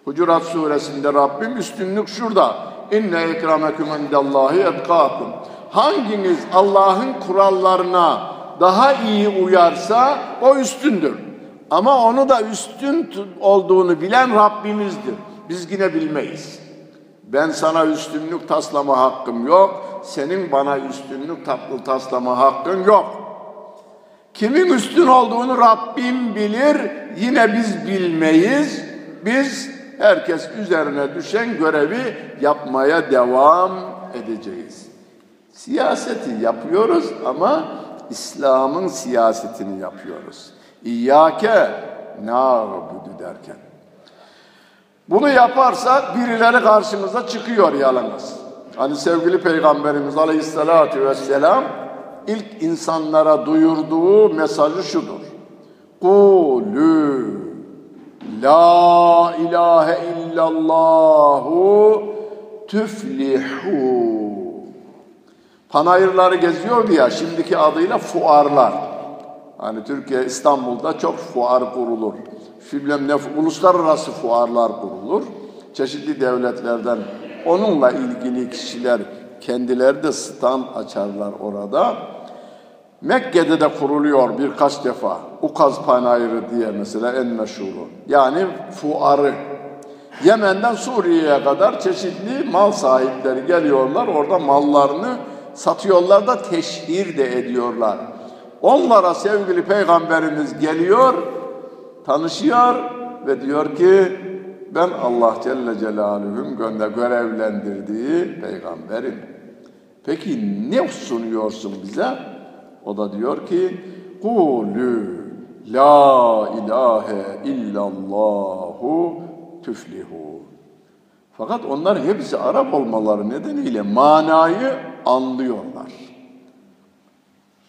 Hucurat suresinde Rabbim üstünlük şurada. İnne ekrameküm indallahi etkâkum. Hanginiz Allah'ın kurallarına daha iyi uyarsa o üstündür. Ama onu da üstün olduğunu bilen Rabbimizdir. Biz yine bilmeyiz. Ben sana üstünlük taslama hakkım yok. Senin bana üstünlük tatlı taslama hakkın yok. Kimin üstün olduğunu Rabbim bilir. Yine biz bilmeyiz. Biz herkes üzerine düşen görevi yapmaya devam edeceğiz. Siyaseti yapıyoruz ama İslam'ın siyasetini yapıyoruz. İyyâke nâbudu derken. Bunu yaparsak birileri karşımıza çıkıyor yalnız. Hani sevgili Peygamberimiz Aleyhisselatü Vesselam ilk insanlara duyurduğu mesajı şudur. Kulü la ilahe illallahu tüflihu. Panayırları geziyordu ya şimdiki adıyla fuarlar. Hani Türkiye İstanbul'da çok fuar kurulur. Bilmem ne uluslararası fuarlar kurulur. Çeşitli devletlerden onunla ilgili kişiler kendileri de stand açarlar orada. Mekke'de de kuruluyor birkaç defa. Ukaz Panayırı diye mesela en meşhuru. Yani fuarı. Yemen'den Suriye'ye kadar çeşitli mal sahipleri geliyorlar. Orada mallarını satıyorlar da teşhir de ediyorlar. Onlara sevgili peygamberimiz geliyor, tanışıyor ve diyor ki ben Allah Celle Celaluhu'nun gönder görevlendirdiği peygamberim. Peki ne sunuyorsun bize? O da diyor ki Kulü la ilahe illallahu tüflihu. Fakat onlar hepsi Arap olmaları nedeniyle manayı anlıyorlar.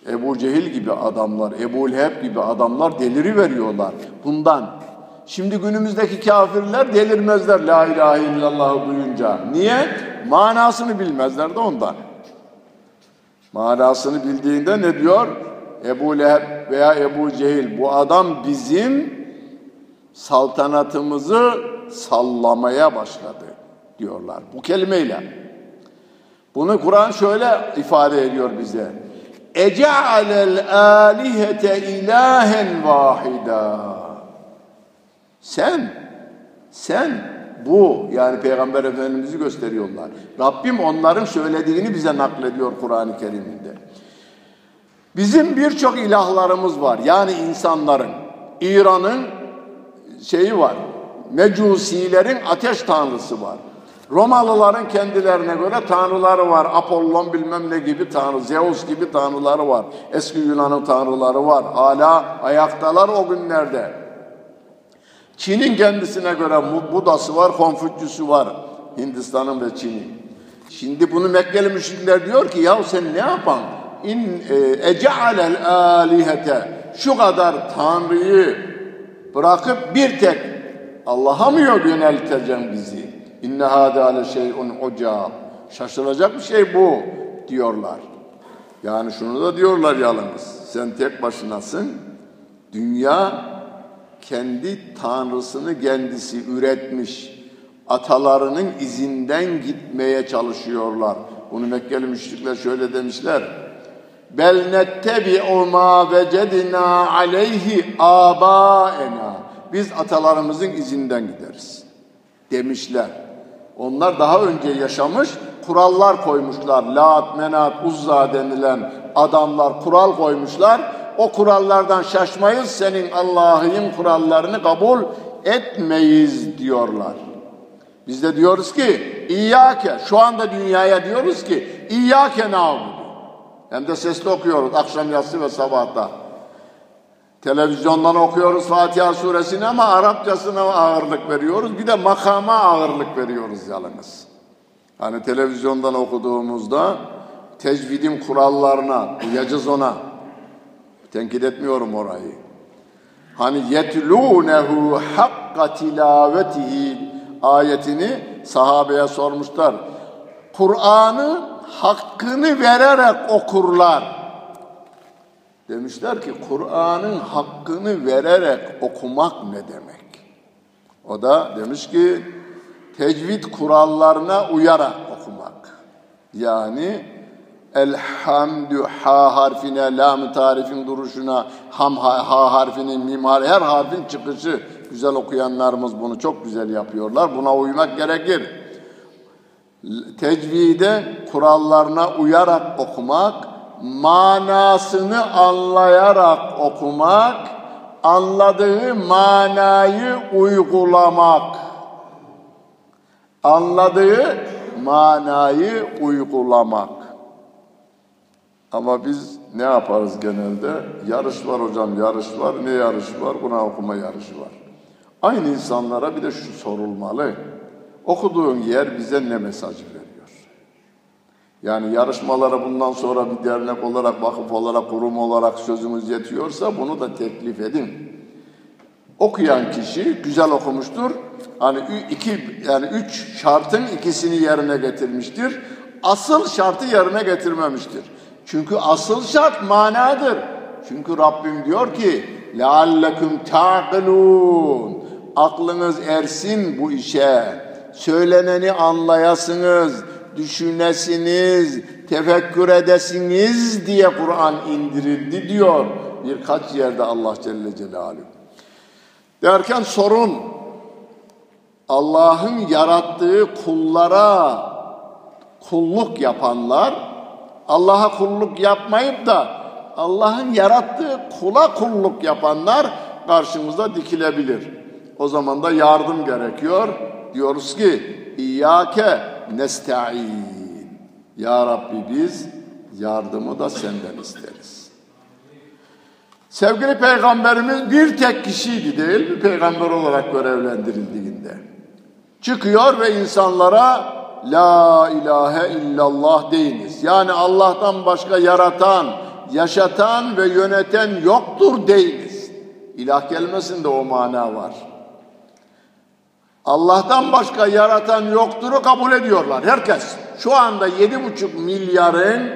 Ebu Cehil gibi adamlar, Ebu Leheb gibi adamlar deliri veriyorlar bundan. Şimdi günümüzdeki kafirler delirmezler la ilahe illallah duyunca. Niye? Manasını bilmezler de ondan. Manasını bildiğinde ne diyor? Ebu Leheb veya Ebu Cehil bu adam bizim saltanatımızı sallamaya başladı diyorlar bu kelimeyle. Bunu Kur'an şöyle ifade ediyor bize. Ece'alel alihete ilahen vahida. Sen, sen bu yani Peygamber Efendimiz'i gösteriyorlar. Rabbim onların söylediğini bize naklediyor Kur'an-ı Kerim'inde. Bizim birçok ilahlarımız var. Yani insanların, İran'ın şeyi var. Mecusilerin ateş tanrısı var. Romalıların kendilerine göre tanrıları var. Apollon bilmem ne gibi tanrı, Zeus gibi tanrıları var. Eski Yunan'ın tanrıları var. Hala ayaktalar o günlerde. Çin'in kendisine göre Budası var, Konfüçyüsü var. Hindistan'ın ve Çin'in. Şimdi bunu Mekkeli müşrikler diyor ki ya sen ne yapan? İn e, ece'alel alihete şu kadar tanrıyı bırakıp bir tek Allah'a mı yönelteceksin bizi? İnne hâdâ le şey'un ucâb. Şaşılacak bir şey bu diyorlar. Yani şunu da diyorlar yalnız. Sen tek başınasın. Dünya kendi tanrısını kendisi üretmiş. Atalarının izinden gitmeye çalışıyorlar. Bunu Mekkeli müşrikler şöyle demişler. Bel nettebi'u ma vecedina aleyhi abaena. Biz atalarımızın izinden gideriz demişler. Onlar daha önce yaşamış, kurallar koymuşlar. Lat, Menat, Uzza denilen adamlar kural koymuşlar. O kurallardan şaşmayız, senin Allah'ın kurallarını kabul etmeyiz diyorlar. Biz de diyoruz ki İyyâke, şu anda dünyaya diyoruz ki İyyâke nâbudu. Hem de sesli okuyoruz akşam yatsı ve sabahta. Televizyondan okuyoruz Fatiha suresini ama Arapçasına ağırlık veriyoruz. Bir de makama ağırlık veriyoruz yalnız. Hani televizyondan okuduğumuzda tecvidin kurallarına uyacağız ona. Tenkit etmiyorum orayı. Hani yetlûnehu hakka tilavetihi ayetini sahabeye sormuşlar. Kur'an'ı hakkını vererek okurlar. Demişler ki Kur'an'ın hakkını vererek okumak ne demek? O da demiş ki tecvid kurallarına uyarak okumak. Yani Elhamdü ha harfine, lam tarifin duruşuna, ham ha, ha harfinin, mim harfi, her harfin çıkışı. Güzel okuyanlarımız bunu çok güzel yapıyorlar. Buna uymak gerekir. Tecvide kurallarına uyarak okumak, manasını anlayarak okumak, anladığı manayı uygulamak. Anladığı manayı uygulamak. Ama biz ne yaparız genelde? Yarış var hocam, yarış var. Ne yarış var? Buna okuma yarışı var. Aynı insanlara bir de şu sorulmalı. Okuduğun yer bize ne mesaj veriyor? Yani yarışmalara bundan sonra bir dernek olarak, vakıf olarak, kurum olarak sözümüz yetiyorsa bunu da teklif edin. Okuyan kişi güzel okumuştur. Hani iki yani üç şartın ikisini yerine getirmiştir. Asıl şartı yerine getirmemiştir. Çünkü asıl şart manadır. Çünkü Rabbim diyor ki لَعَلَّكُمْ تَعْقِلُونَ Aklınız ersin bu işe. Söyleneni anlayasınız, düşünesiniz, tefekkür edesiniz diye Kur'an indirildi diyor. Birkaç yerde Allah Celle Celaluhu. Derken sorun Allah'ın yarattığı kullara kulluk yapanlar Allah'a kulluk yapmayıp da Allah'ın yarattığı kula kulluk yapanlar karşımızda dikilebilir. O zaman da yardım gerekiyor. Diyoruz ki İyyâke nesta'in. Ya Rabbi biz yardımı da senden isteriz. Sevgili peygamberimiz bir tek kişiydi değil mi peygamber olarak görevlendirildiğinde. Çıkıyor ve insanlara La ilahe illallah deyiniz. Yani Allah'tan başka yaratan, yaşatan ve yöneten yoktur deyiniz. İlah kelimesinde o mana var. Allah'tan başka yaratan yokturu kabul ediyorlar. Herkes şu anda yedi buçuk milyarın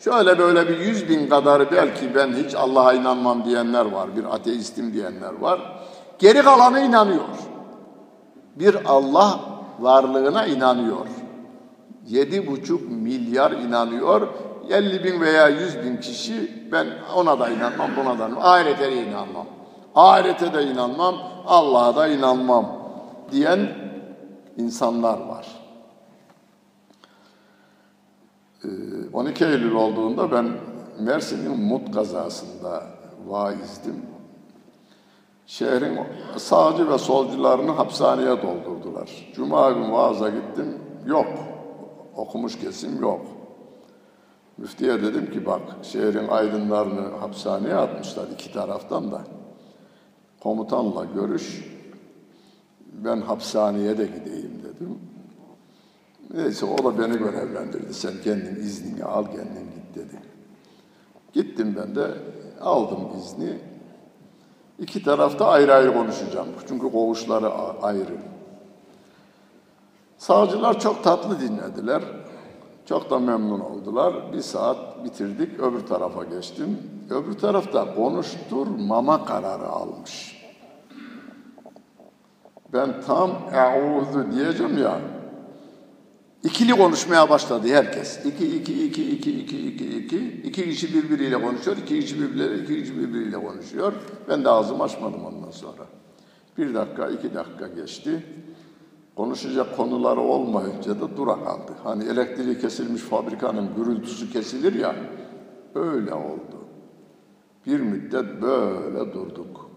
şöyle böyle bir yüz bin kadarı belki ben hiç Allah'a inanmam diyenler var. Bir ateistim diyenler var. Geri kalanı inanıyor. Bir Allah varlığına inanıyor. Yedi buçuk milyar inanıyor. 50 bin veya 100 bin kişi ben ona da inanmam, buna da inanmam. Ahirete de inanmam. Ahirete de inanmam, Allah'a da inanmam diyen insanlar var. 12 ee, Eylül olduğunda ben Mersin'in Mut kazasında vaizdim. Şehrin sağcı ve solcularını hapishaneye doldurdular. Cuma gün vaaza gittim, yok. Okumuş kesim yok. Müftiye dedim ki bak şehrin aydınlarını hapishaneye atmışlar iki taraftan da. Komutanla görüş, ben hapishaneye de gideyim dedim. Neyse o da beni görevlendirdi. Sen kendin iznini al kendin git dedi. Gittim ben de aldım izni. İki tarafta ayrı ayrı konuşacağım. Çünkü koğuşları ayrı. Savcılar çok tatlı dinlediler. Çok da memnun oldular. Bir saat bitirdik, öbür tarafa geçtim. Öbür tarafta konuşturmama kararı almış. Ben tam e'uzu diyeceğim ya, İkili konuşmaya başladı herkes. İki, iki, iki, iki, iki, iki, iki. İki kişi birbiriyle konuşuyor, iki kişi birbiriyle, iki kişi birbiriyle konuşuyor. Ben de ağzımı açmadım ondan sonra. Bir dakika, iki dakika geçti. Konuşacak konuları olmayınca da dura kaldı. Hani elektriği kesilmiş fabrikanın gürültüsü kesilir ya, öyle oldu. Bir müddet böyle durduk.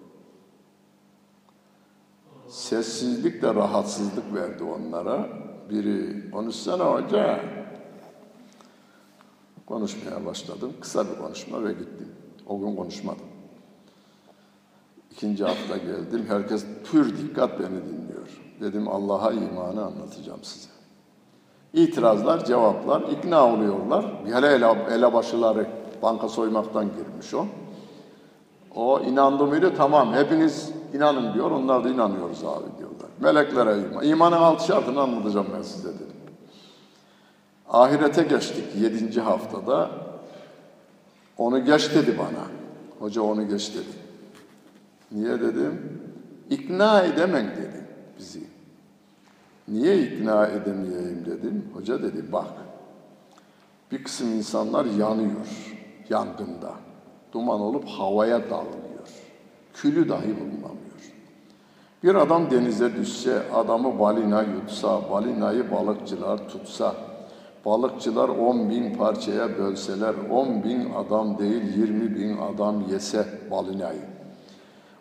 Sessizlik de rahatsızlık verdi onlara biri konuşsana hoca. Konuşmaya başladım. Kısa bir konuşma ve gittim. O gün konuşmadım. İkinci hafta geldim. Herkes pür dikkat beni dinliyor. Dedim Allah'a imanı anlatacağım size. İtirazlar, cevaplar, ikna oluyorlar. Hele ele, elebaşıları banka soymaktan girmiş o. O inandı mıydı? Tamam hepiniz inanın diyor. Onlar da inanıyoruz abi diyorlar. Meleklere iman. İmanın altı şartını anlatacağım ben size dedim. Ahirete geçtik yedinci haftada. Onu geç dedi bana. Hoca onu geç dedi. Niye dedim? İkna edemem dedi bizi. Niye ikna edemeyeyim dedim. Hoca dedi bak Bir kısım insanlar yanıyor yangında. Duman olup havaya dağılıyor. Külü dahi bulunamıyor. Bir adam denize düşse, adamı balina yutsa, balinayı balıkçılar tutsa, balıkçılar on bin parçaya bölseler, on bin adam değil yirmi bin adam yese balinayı.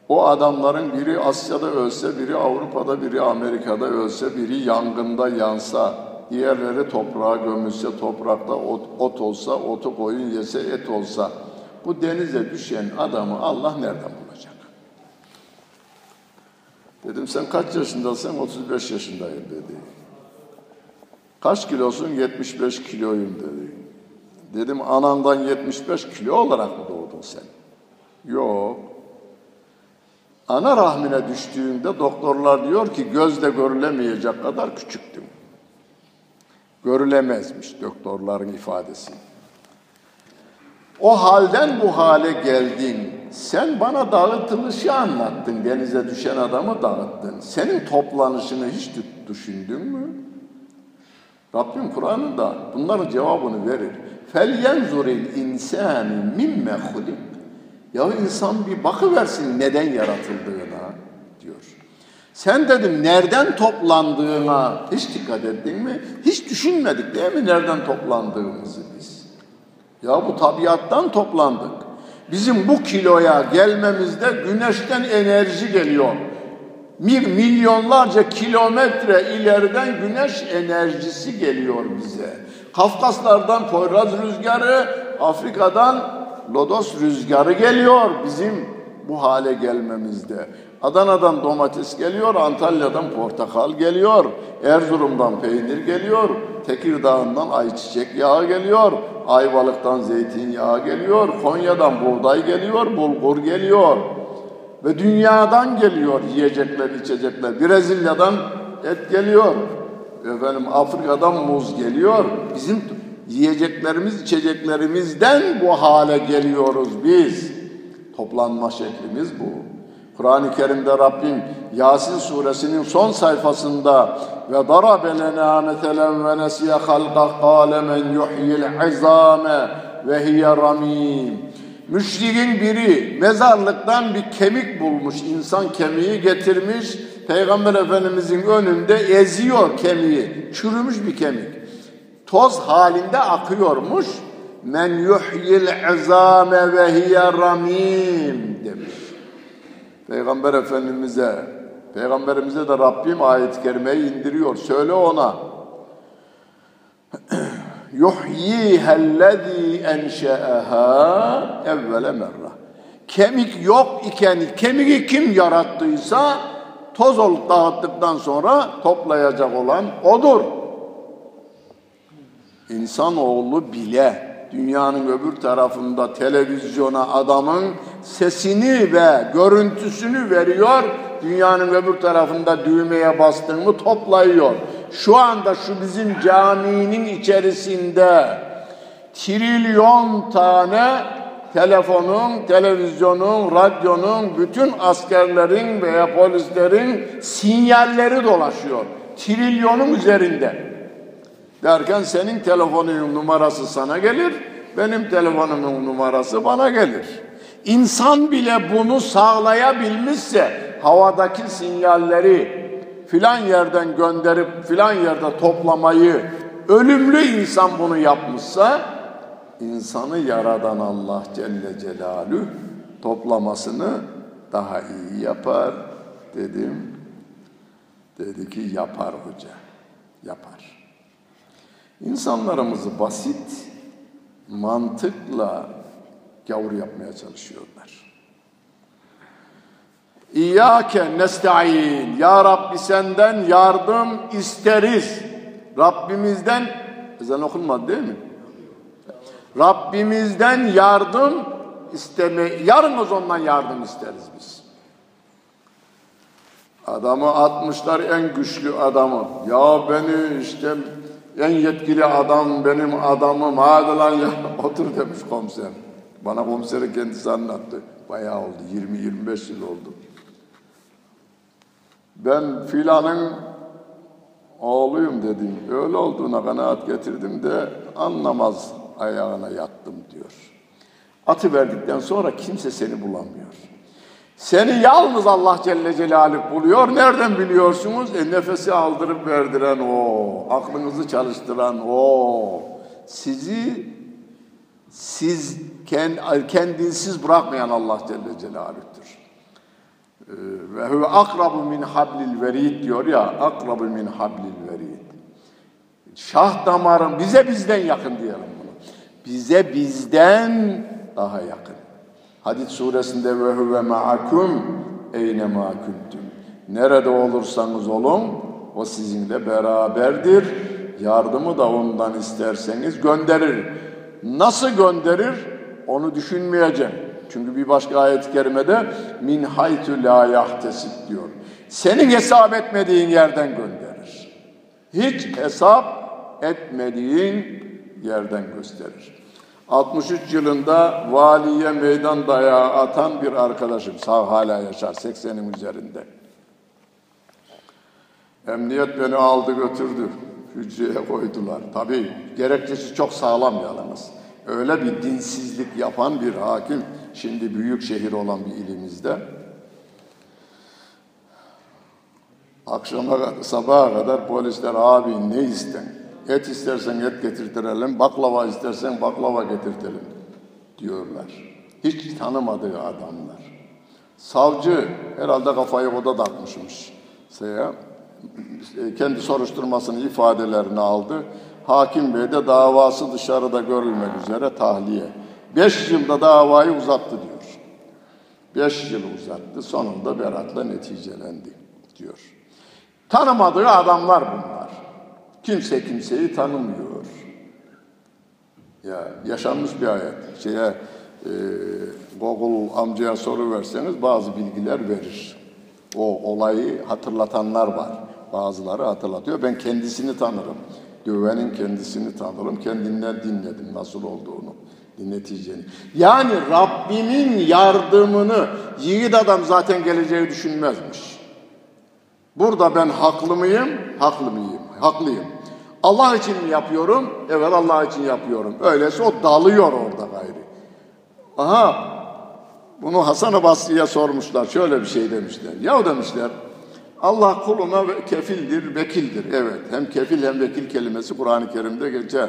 O adamların biri Asya'da ölse, biri Avrupa'da, biri Amerika'da ölse, biri yangında yansa, diğerleri toprağa gömülse, toprakta ot, ot olsa, otu koyun yese, et olsa, bu denize düşen adamı Allah nereden? Dedim sen kaç yaşındasın? 35 yaşındayım dedi. Kaç kilosun? 75 kiloyum dedi. Dedim anandan 75 kilo olarak mı doğdun sen? Yok. Ana rahmine düştüğünde doktorlar diyor ki gözle görülemeyecek kadar küçüktüm. Görülemezmiş doktorların ifadesi. O halden bu hale geldin Sen bana dağıtılışı anlattın. Denize düşen adamı dağıttın. Senin toplanışını hiç düşündün mü? Rabbim Kur'an'ında bunların cevabını verir. فَلْيَنْزُرِ الْاِنْسَانِ مِمَّ خُلِقٍ Ya insan bir bakıversin neden yaratıldığına diyor. Sen dedim nereden toplandığına hiç dikkat ettin mi? Hiç düşünmedik değil mi nereden toplandığımızı biz? Ya bu tabiattan toplandık. Bizim bu kiloya gelmemizde güneşten enerji geliyor. Bir milyonlarca kilometre ileriden güneş enerjisi geliyor bize. Kafkaslardan Poyraz rüzgarı, Afrika'dan Lodos rüzgarı geliyor bizim bu hale gelmemizde. Adana'dan domates geliyor, Antalya'dan portakal geliyor, Erzurum'dan peynir geliyor, Tekirdağ'ından ayçiçek yağı geliyor, Ayvalık'tan zeytinyağı geliyor, Konya'dan buğday geliyor, bulgur geliyor. Ve dünyadan geliyor yiyecekler, içecekler. Brezilya'dan et geliyor. Efendim Afrika'dan muz geliyor. Bizim yiyeceklerimiz, içeceklerimizden bu hale geliyoruz biz. Toplanma şeklimiz bu. Kur'an-ı Kerim'de Rabbim Yasin suresinin son sayfasında ve darabe lena meselen ve nesiye halqa qale men yuhyil izame ve hiye ramim. Müşrikin biri mezarlıktan bir kemik bulmuş, insan kemiği getirmiş, Peygamber Efendimizin önünde eziyor kemiği, çürümüş bir kemik. Toz halinde akıyormuş. Men yuhyil izame ve hiye ramim demiş. Peygamber Efendimiz'e, Peygamberimize de Rabbim ayet-i kerimeyi indiriyor. Söyle ona. yuhyihellezî enşe'eha evvele merra. Kemik yok iken kemiği kim yarattıysa toz olup dağıttıktan sonra toplayacak olan odur. İnsanoğlu bile dünyanın öbür tarafında televizyona adamın sesini ve görüntüsünü veriyor. Dünyanın öbür tarafında düğmeye bastığını toplayıyor. Şu anda şu bizim caminin içerisinde trilyon tane telefonun, televizyonun, radyonun, bütün askerlerin veya polislerin sinyalleri dolaşıyor. Trilyonun üzerinde. Derken senin telefonunun numarası sana gelir, benim telefonumun numarası bana gelir. İnsan bile bunu sağlayabilmişse havadaki sinyalleri filan yerden gönderip filan yerde toplamayı ölümlü insan bunu yapmışsa insanı yaradan Allah Celle Celaluhu toplamasını daha iyi yapar dedim. Dedi ki yapar hoca, yapar. İnsanlarımızı basit, mantıkla gavur yapmaya çalışıyorlar. İyyâke nesta'in. Ya Rabbi senden yardım isteriz. Rabbimizden ezan okunmadı değil mi? Rabbimizden yardım isteme, yarın ondan yardım isteriz biz. Adamı atmışlar en güçlü adamı. Ya beni işte en yetkili adam benim adamım. Hadi lan ya otur demiş komiser. Bana komiseri kendisi anlattı. Bayağı oldu. 20-25 yıl oldu. Ben filanın Oğluyum dedim. Öyle olduğuna kanaat getirdim de anlamaz ayağına yattım diyor. Atı verdikten sonra kimse seni bulamıyor. Seni yalnız Allah Celle Celaluhu buluyor. Nereden biliyorsunuz? E nefesi aldırıp verdiren o, aklınızı çalıştıran o, sizi siz kendinsiz bırakmayan Allah Celle Celaluhu'dur. Ee, ve huve akrabu min hablil verid diyor ya, akrabu min hablil verid. Şah damarın bize bizden yakın diyelim bunu. Bize bizden daha yakın. Hadis suresinde ve huve ma'akum eyne ma kuntum. Nerede olursanız olun o sizinle beraberdir. Yardımı da ondan isterseniz gönderir. Nasıl gönderir? Onu düşünmeyeceğim. Çünkü bir başka ayet-i kerimede min haytu la yahtesib diyor. Senin hesap etmediğin yerden gönderir. Hiç hesap etmediğin yerden gösterir. 63 yılında valiye meydan dayağı atan bir arkadaşım. Sağ hala yaşar 80'in üzerinde. Emniyet beni aldı götürdü. Hücreye koydular. Tabii gerekçesi çok sağlam yalnız. Öyle bir dinsizlik yapan bir hakim şimdi büyük şehir olan bir ilimizde akşama sabaha kadar polisler abi ne isten? Et istersen et getirtirelim, baklava istersen baklava getirtelim diyorlar. Hiç tanımadığı adamlar. Savcı herhalde kafayı oda takmışmış. Şeye, kendi soruşturmasını ifadelerini aldı. Hakim Bey de davası dışarıda görülmek üzere tahliye. Beş yılda davayı uzattı diyor. Beş yıl uzattı. Sonunda beratla neticelendi diyor. Tanımadığı adamlar bunlar. Kimse kimseyi tanımıyor. Ya yaşanmış bir hayat. Şeye e, Google amcaya soru verseniz bazı bilgiler verir. O olayı hatırlatanlar var. Bazıları hatırlatıyor. Ben kendisini tanırım. Dövenin kendisini tanırım. Kendinden dinledim nasıl olduğunu. Neticeni. Yani Rabbimin yardımını yiğit adam zaten geleceği düşünmezmiş. Burada ben haklı mıyım? Haklı mıyım? Haklıyım. Allah için mi yapıyorum? Evet Allah için yapıyorum. Öyleyse o dalıyor orada gayri. Aha bunu Hasan-ı Basri'ye sormuşlar. Şöyle bir şey demişler. Ya demişler Allah kuluna kefildir, vekildir. Evet hem kefil hem vekil kelimesi Kur'an-ı Kerim'de geçer.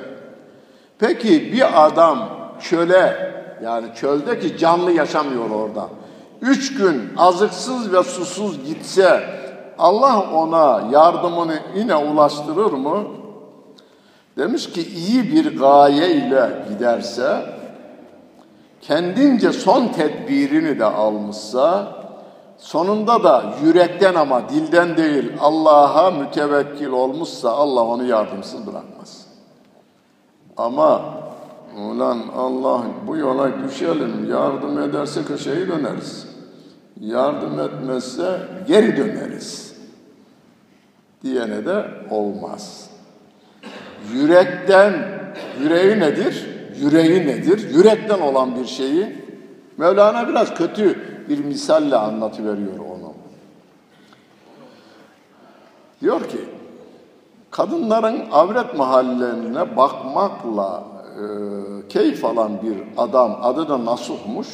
Peki bir adam çöle yani çöldeki canlı yaşamıyor orada. Üç gün azıksız ve susuz gitse Allah ona yardımını yine ulaştırır mı? Demiş ki iyi bir gaye ile giderse, kendince son tedbirini de almışsa, sonunda da yürekten ama dilden değil Allah'a mütevekkil olmuşsa Allah onu yardımsız bırakmaz. Ama ulan Allah bu yola düşelim, yardım ederse köşeyi döneriz. Yardım etmezse geri döneriz. Diyene de olmaz. Yürekten, yüreği nedir? Yüreği nedir? Yürekten olan bir şeyi Mevlana biraz kötü bir misalle anlatıveriyor onu. Diyor ki, kadınların avret mahallelerine bakmakla e, keyif alan bir adam, adı da Nasuh'muş.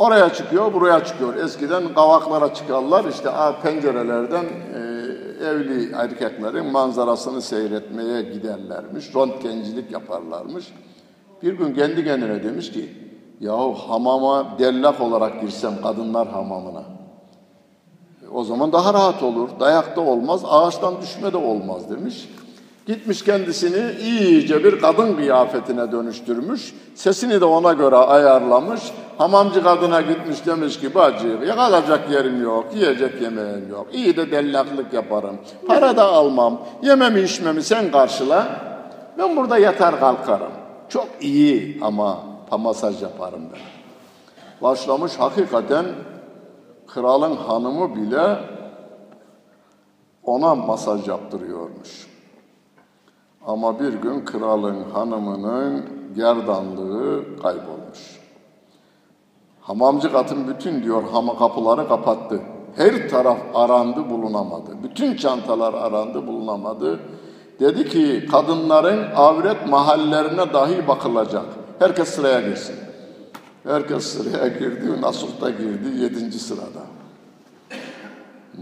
Oraya çıkıyor, buraya çıkıyor. Eskiden kavaklara çıkarlar, işte pencerelerden e, evli erkeklerin manzarasını seyretmeye giderlermiş. Röntgencilik yaparlarmış. Bir gün kendi kendine demiş ki, yahu hamama dellak olarak girsem kadınlar hamamına. O zaman daha rahat olur. Dayakta olmaz, ağaçtan düşme de olmaz demiş. Gitmiş kendisini iyice bir kadın kıyafetine dönüştürmüş. Sesini de ona göre ayarlamış. Hamamcı kadına gitmiş demiş ki bacı yakalacak yerim yok, yiyecek yemeğim yok. İyi de dellaklık yaparım. Para da almam. Yememi içmemi sen karşıla. Ben burada yatar kalkarım. Çok iyi ama masaj yaparım ben. Başlamış hakikaten kralın hanımı bile ona masaj yaptırıyormuş. Ama bir gün kralın hanımının gerdanlığı kaybolmuş. Hamamcı katın bütün diyor hama kapıları kapattı. Her taraf arandı bulunamadı. Bütün çantalar arandı bulunamadı. Dedi ki kadınların avret mahallerine dahi bakılacak. Herkes sıraya girsin. Herkes sıraya girdi. Nasuh da girdi yedinci sırada.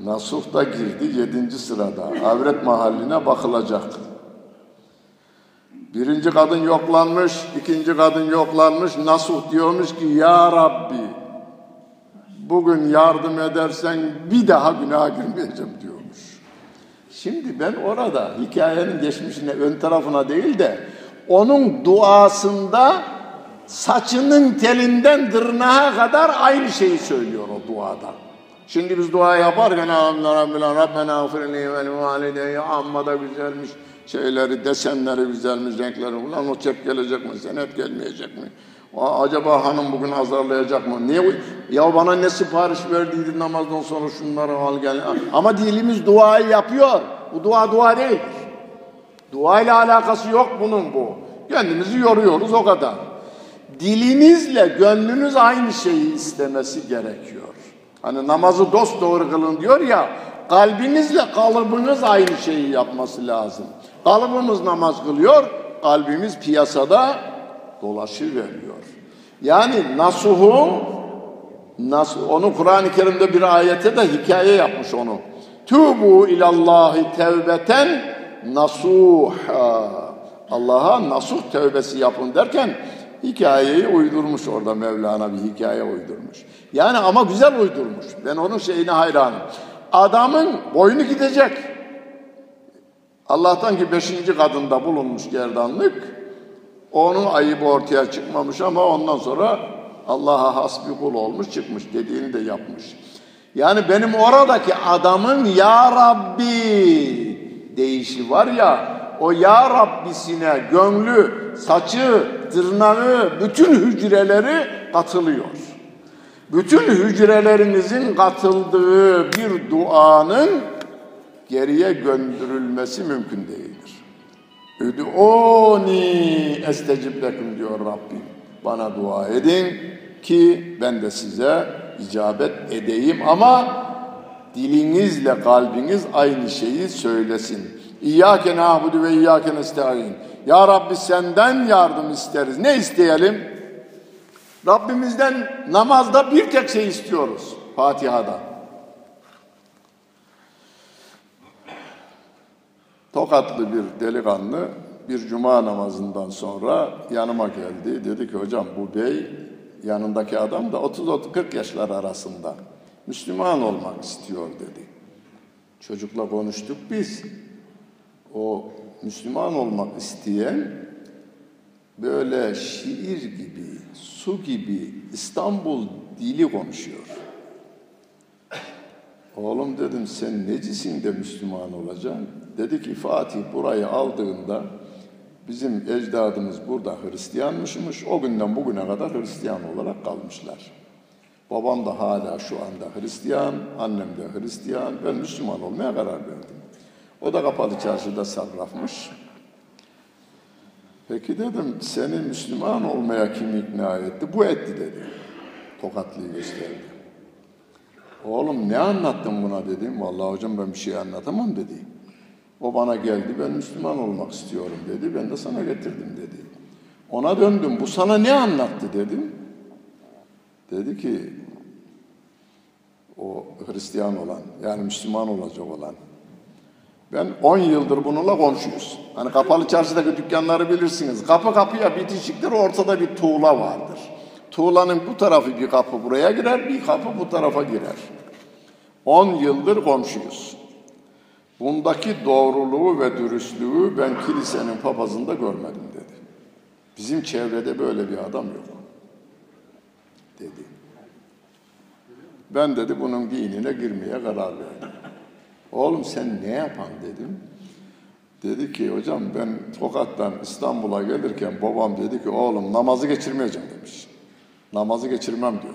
Nasuh da girdi yedinci sırada. Avret mahalline bakılacak. Birinci kadın yoklanmış, ikinci kadın yoklanmış. Nasuh diyormuş ki ya Rabbi bugün yardım edersen bir daha günaha girmeyeceğim diyormuş. Şimdi ben orada hikayenin geçmişine ön tarafına değil de onun duasında saçının telinden tırnağa kadar aynı şeyi söylüyor o duada. Şimdi biz dua yaparken Rabbena Rabbena gfirli ve valideyye amma da güzelmiş şeyleri, desenleri güzelmiş, renkleri. Ulan o çep gelecek mi, senet gelmeyecek mi? Acaba hanım bugün azarlayacak mı? Niye? Ya bana ne sipariş verdiydi namazdan sonra şunları al gel. Ama dilimiz duayı yapıyor. Bu dua dua değil. Dua ile alakası yok bunun bu. Kendimizi yoruyoruz o kadar. Dilinizle gönlünüz aynı şeyi istemesi gerekiyor. Hani namazı dost doğru kılın diyor ya, kalbinizle kalıbınız aynı şeyi yapması lazım. Kalıbımız namaz kılıyor, kalbimiz piyasada dolaşıveriyor. Yani nasuhu, nas, onu Kur'an-ı Kerim'de bir ayete de hikaye yapmış onu. Tubu ilallahi tevbeten nasuha. Allah'a nasuh tövbesi yapın derken hikayeyi uydurmuş orada Mevlana bir hikaye uydurmuş. Yani ama güzel uydurmuş. Ben onun şeyine hayranım. Adamın boynu gidecek. Allah'tan ki beşinci kadında bulunmuş gerdanlık. Onun ayıbı ortaya çıkmamış ama ondan sonra Allah'a has bir kul olmuş çıkmış dediğini de yapmış. Yani benim oradaki adamın Ya Rabbi deyişi var ya o Ya Rabbisine gönlü, saçı, tırnağı, bütün hücreleri katılıyor. Bütün hücrelerinizin katıldığı bir duanın geriye gönderilmesi mümkün değildir. Üdûni estecib lekum diyor Rabbim. Bana dua edin ki ben de size icabet edeyim ama dilinizle kalbiniz aynı şeyi söylesin. İyyâke nâbudu ve iyyâke nesta'in. Ya Rabbi senden yardım isteriz. Ne isteyelim? Rabbimizden namazda bir tek şey istiyoruz. Fatiha'da. Tokatlı bir delikanlı bir cuma namazından sonra yanıma geldi. Dedi ki hocam bu bey yanındaki adam da 30-40 yaşlar arasında. Müslüman olmak istiyor dedi. Çocukla konuştuk biz. O Müslüman olmak isteyen böyle şiir gibi, su gibi İstanbul dili konuşuyor. Oğlum dedim sen necisin de Müslüman olacaksın? Dedi ki Fatih burayı aldığında bizim ecdadımız burada Hristiyanmışmış. O günden bugüne kadar Hristiyan olarak kalmışlar. Babam da hala şu anda Hristiyan, annem de Hristiyan. Ben Müslüman olmaya karar verdim. O da kapalı çarşıda sarrafmış. Peki dedim, seni Müslüman olmaya kim ikna etti? Bu etti dedi. Tokatlıyı gösterdi. Oğlum ne anlattın buna dedim. Vallahi hocam ben bir şey anlatamam dedi. O bana geldi, ben Müslüman olmak istiyorum dedi. Ben de sana getirdim dedi. Ona döndüm, bu sana ne anlattı dedim. Dedi ki, o Hristiyan olan, yani Müslüman olacak olan. Ben 10 yıldır bununla konuşuyoruz. Hani kapalı çarşıdaki dükkanları bilirsiniz. Kapı kapıya bitişiktir, ortada bir tuğla vardır. Tuğlanın bu tarafı bir kapı buraya girer, bir kapı bu tarafa girer. 10 yıldır komşuyuz. Bundaki doğruluğu ve dürüstlüğü ben kilisenin papazında görmedim dedi. Bizim çevrede böyle bir adam yok. Dedi. Ben dedi bunun dinine girmeye karar verdim. Oğlum sen ne yapan dedim. Dedi ki hocam ben Tokat'tan İstanbul'a gelirken babam dedi ki oğlum namazı geçirmeyeceğim demiş. Namazı geçirmem diyor.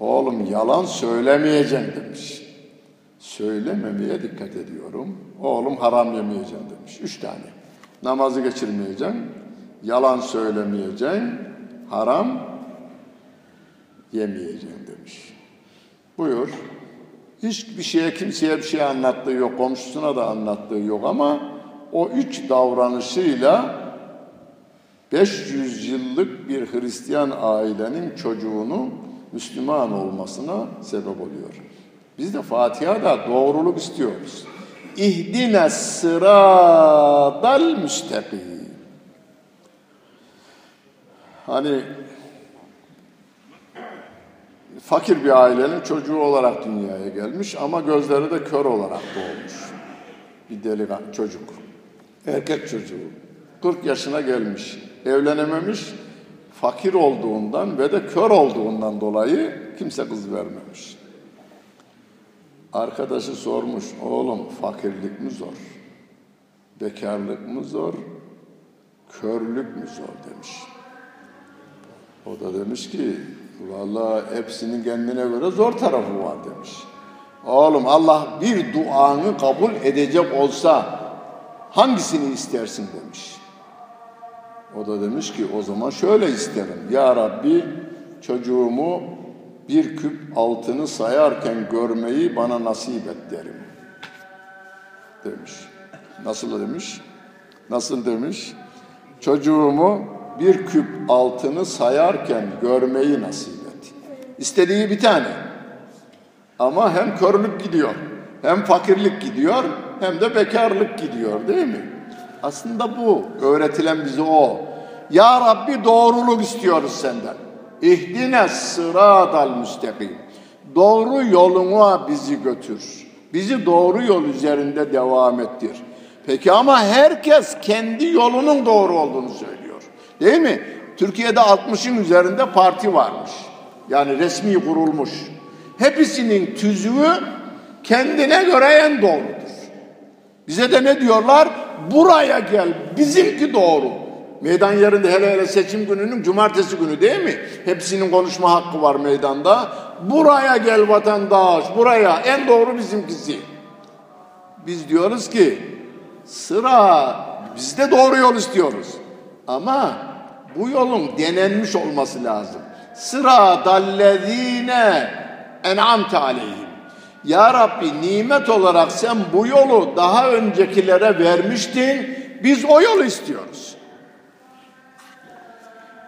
Oğlum yalan söylemeyeceğim demiş. Söylememeye dikkat ediyorum. Oğlum haram yemeyeceğim demiş. Üç tane. Namazı geçirmeyeceğim. Yalan söylemeyeceğim. Haram yemeyeceğim demiş. Buyur. Hiçbir şeye kimseye bir şey anlattığı yok, komşusuna da anlattığı yok ama o üç davranışıyla 500 yıllık bir Hristiyan ailenin çocuğunun Müslüman olmasına sebep oluyor. Biz de Fatiha'da doğruluk istiyoruz. İhdine sıradal müstakim. Hani fakir bir ailenin çocuğu olarak dünyaya gelmiş ama gözleri de kör olarak doğmuş. Bir delikanlı çocuk. Erkek çocuğu. 40 yaşına gelmiş. Evlenememiş. Fakir olduğundan ve de kör olduğundan dolayı kimse kız vermemiş. Arkadaşı sormuş, oğlum fakirlik mi zor? Bekarlık mı zor? Körlük mü zor demiş. O da demiş ki, vallahi hepsinin kendine göre zor tarafı var demiş. Oğlum Allah bir duanı kabul edecek olsa hangisini istersin demiş. O da demiş ki o zaman şöyle isterim. Ya Rabbi çocuğumu bir küp altını sayarken görmeyi bana nasip et derim. Demiş. Nasıl demiş? Nasıl demiş? Çocuğumu bir küp altını sayarken görmeyi nasip et. İstediği bir tane. Ama hem körlük gidiyor, hem fakirlik gidiyor, hem de bekarlık gidiyor değil mi? Aslında bu öğretilen bize o. Ya Rabbi doğruluk istiyoruz senden. İhdine sıradal müstakim. Doğru yoluna bizi götür. Bizi doğru yol üzerinde devam ettir. Peki ama herkes kendi yolunun doğru olduğunu söylüyor. Değil mi? Türkiye'de 60'ın üzerinde parti varmış. Yani resmi kurulmuş. Hepsinin tüzüğü kendine göre en doğrudur. Bize de ne diyorlar? Buraya gel, bizimki doğru. Meydan yerinde hele hele seçim gününün cumartesi günü değil mi? Hepsinin konuşma hakkı var meydanda. Buraya gel vatandaş, buraya. En doğru bizimkisi. Biz diyoruz ki sıra biz de doğru yol istiyoruz. Ama bu yolun denenmiş olması lazım. Sıra dallezine en'amte aleyhim. Ya Rabbi nimet olarak sen bu yolu daha öncekilere vermiştin. Biz o yolu istiyoruz.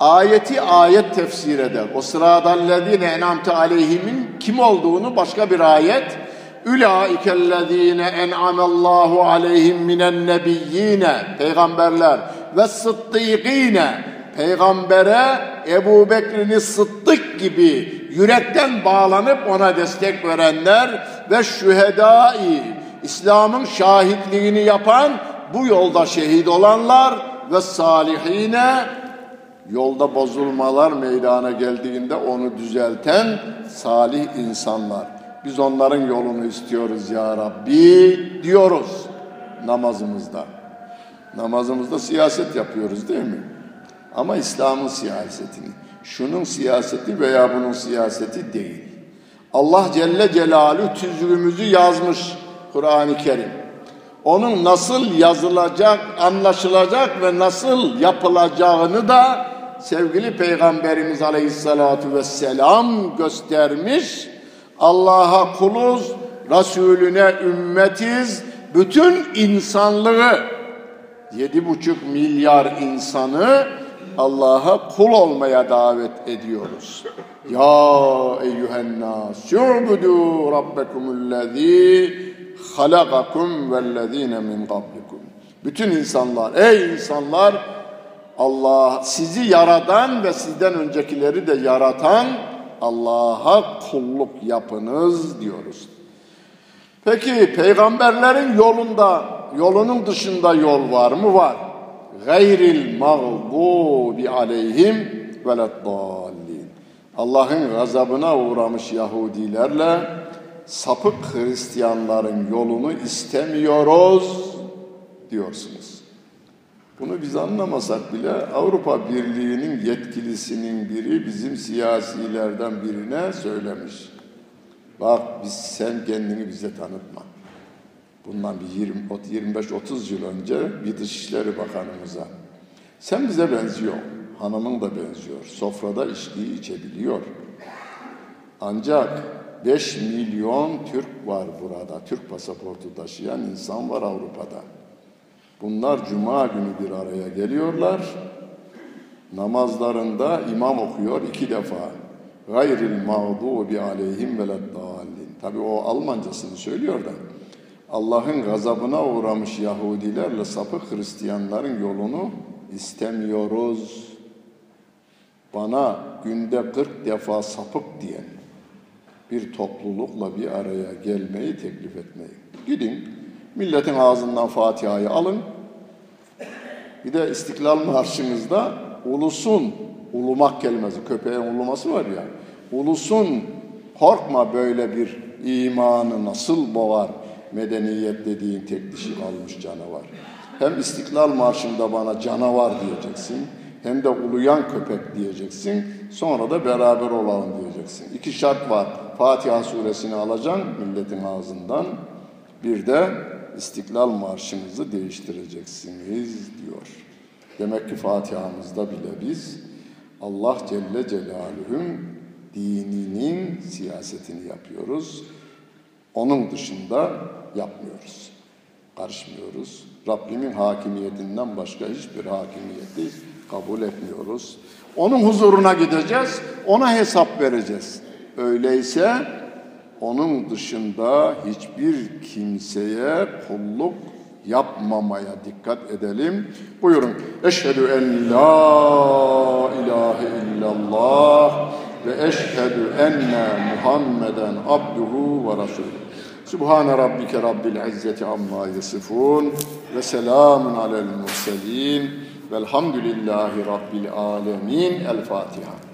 Ayeti ayet tefsir eder. O sıradallezine en'amte aleyhimin kim olduğunu başka bir ayet Ülaikellezine en'amallahu aleyhim minen nebiyyine peygamberler ve sıddıkine peygambere Ebu Bekir'ini Sıddık gibi yürekten bağlanıp ona destek verenler ve şühedai İslam'ın şahitliğini yapan bu yolda şehit olanlar ve salihine yolda bozulmalar meydana geldiğinde onu düzelten salih insanlar. Biz onların yolunu istiyoruz ya Rabbi diyoruz namazımızda. Namazımızda siyaset yapıyoruz değil mi? Ama İslam'ın siyasetini. Şunun siyaseti veya bunun siyaseti değil. Allah Celle Celaluhu tüzüğümüzü yazmış Kur'an-ı Kerim. Onun nasıl yazılacak, anlaşılacak ve nasıl yapılacağını da sevgili Peygamberimiz Aleyhisselatü Vesselam göstermiş. Allah'a kuluz, Resulüne ümmetiz, bütün insanlığı, yedi buçuk milyar insanı Allah'a kul olmaya davet ediyoruz. Ya eyyühen nas, yu'budu rabbekumullezî halakakum vellezîne min qablikum. Bütün insanlar, ey insanlar, Allah sizi yaradan ve sizden öncekileri de yaratan Allah'a kulluk yapınız diyoruz. Peki peygamberlerin yolunda, yolunun dışında yol var mı? Var. Gayril mağdubi aleyhim veleddallin. Allah'ın gazabına uğramış Yahudilerle sapık Hristiyanların yolunu istemiyoruz diyorsunuz. Bunu biz anlamasak bile Avrupa Birliği'nin yetkilisinin biri bizim siyasilerden birine söylemiş. Bak biz sen kendini bize tanıtma. Bundan bir 25-30 yıl önce bir Dışişleri Bakanımıza. Sen bize benziyor. Hanımın da benziyor. Sofrada içkiyi içebiliyor. Ancak 5 milyon Türk var burada. Türk pasaportu taşıyan insan var Avrupa'da. Bunlar cuma günü bir araya geliyorlar. Namazlarında imam okuyor iki defa. Gayril mağdubi aleyhim veleddallin. Tabi o Almancasını söylüyor da. Allah'ın gazabına uğramış Yahudilerle sapık Hristiyanların yolunu istemiyoruz. Bana günde 40 defa sapık diyen bir toplulukla bir araya gelmeyi teklif etmeyi. Gidin milletin ağzından Fatiha'yı alın. Bir de İstiklal Marşımızda ulusun, ulumak kelimesi, köpeğin uluması var ya. Ulusun korkma böyle bir imanı nasıl boğar medeniyet dediğin tek dişi kalmış canavar. Hem İstiklal Marşı'nda bana canavar diyeceksin hem de uluyan köpek diyeceksin. Sonra da beraber olalım diyeceksin. İki şart var. Fatiha suresini alacaksın milletin ağzından. Bir de İstiklal Marşımızı değiştireceksiniz diyor. Demek ki Fatiha'mızda bile biz Allah Celle Celaluhu'nun dininin siyasetini yapıyoruz. Onun dışında yapmıyoruz. Karışmıyoruz. Rabbimin hakimiyetinden başka hiçbir hakimiyeti kabul etmiyoruz. Onun huzuruna gideceğiz, ona hesap vereceğiz. Öyleyse onun dışında hiçbir kimseye kulluk yapmamaya dikkat edelim. Buyurun. Eşhedü en la ilahe illallah ve eşhedü enne Muhammeden abduhu ve resulü. Subhane rabbike rabbil izzeti amma yasifun ve selamun alel murselin velhamdülillahi rabbil alemin. El Fatiha.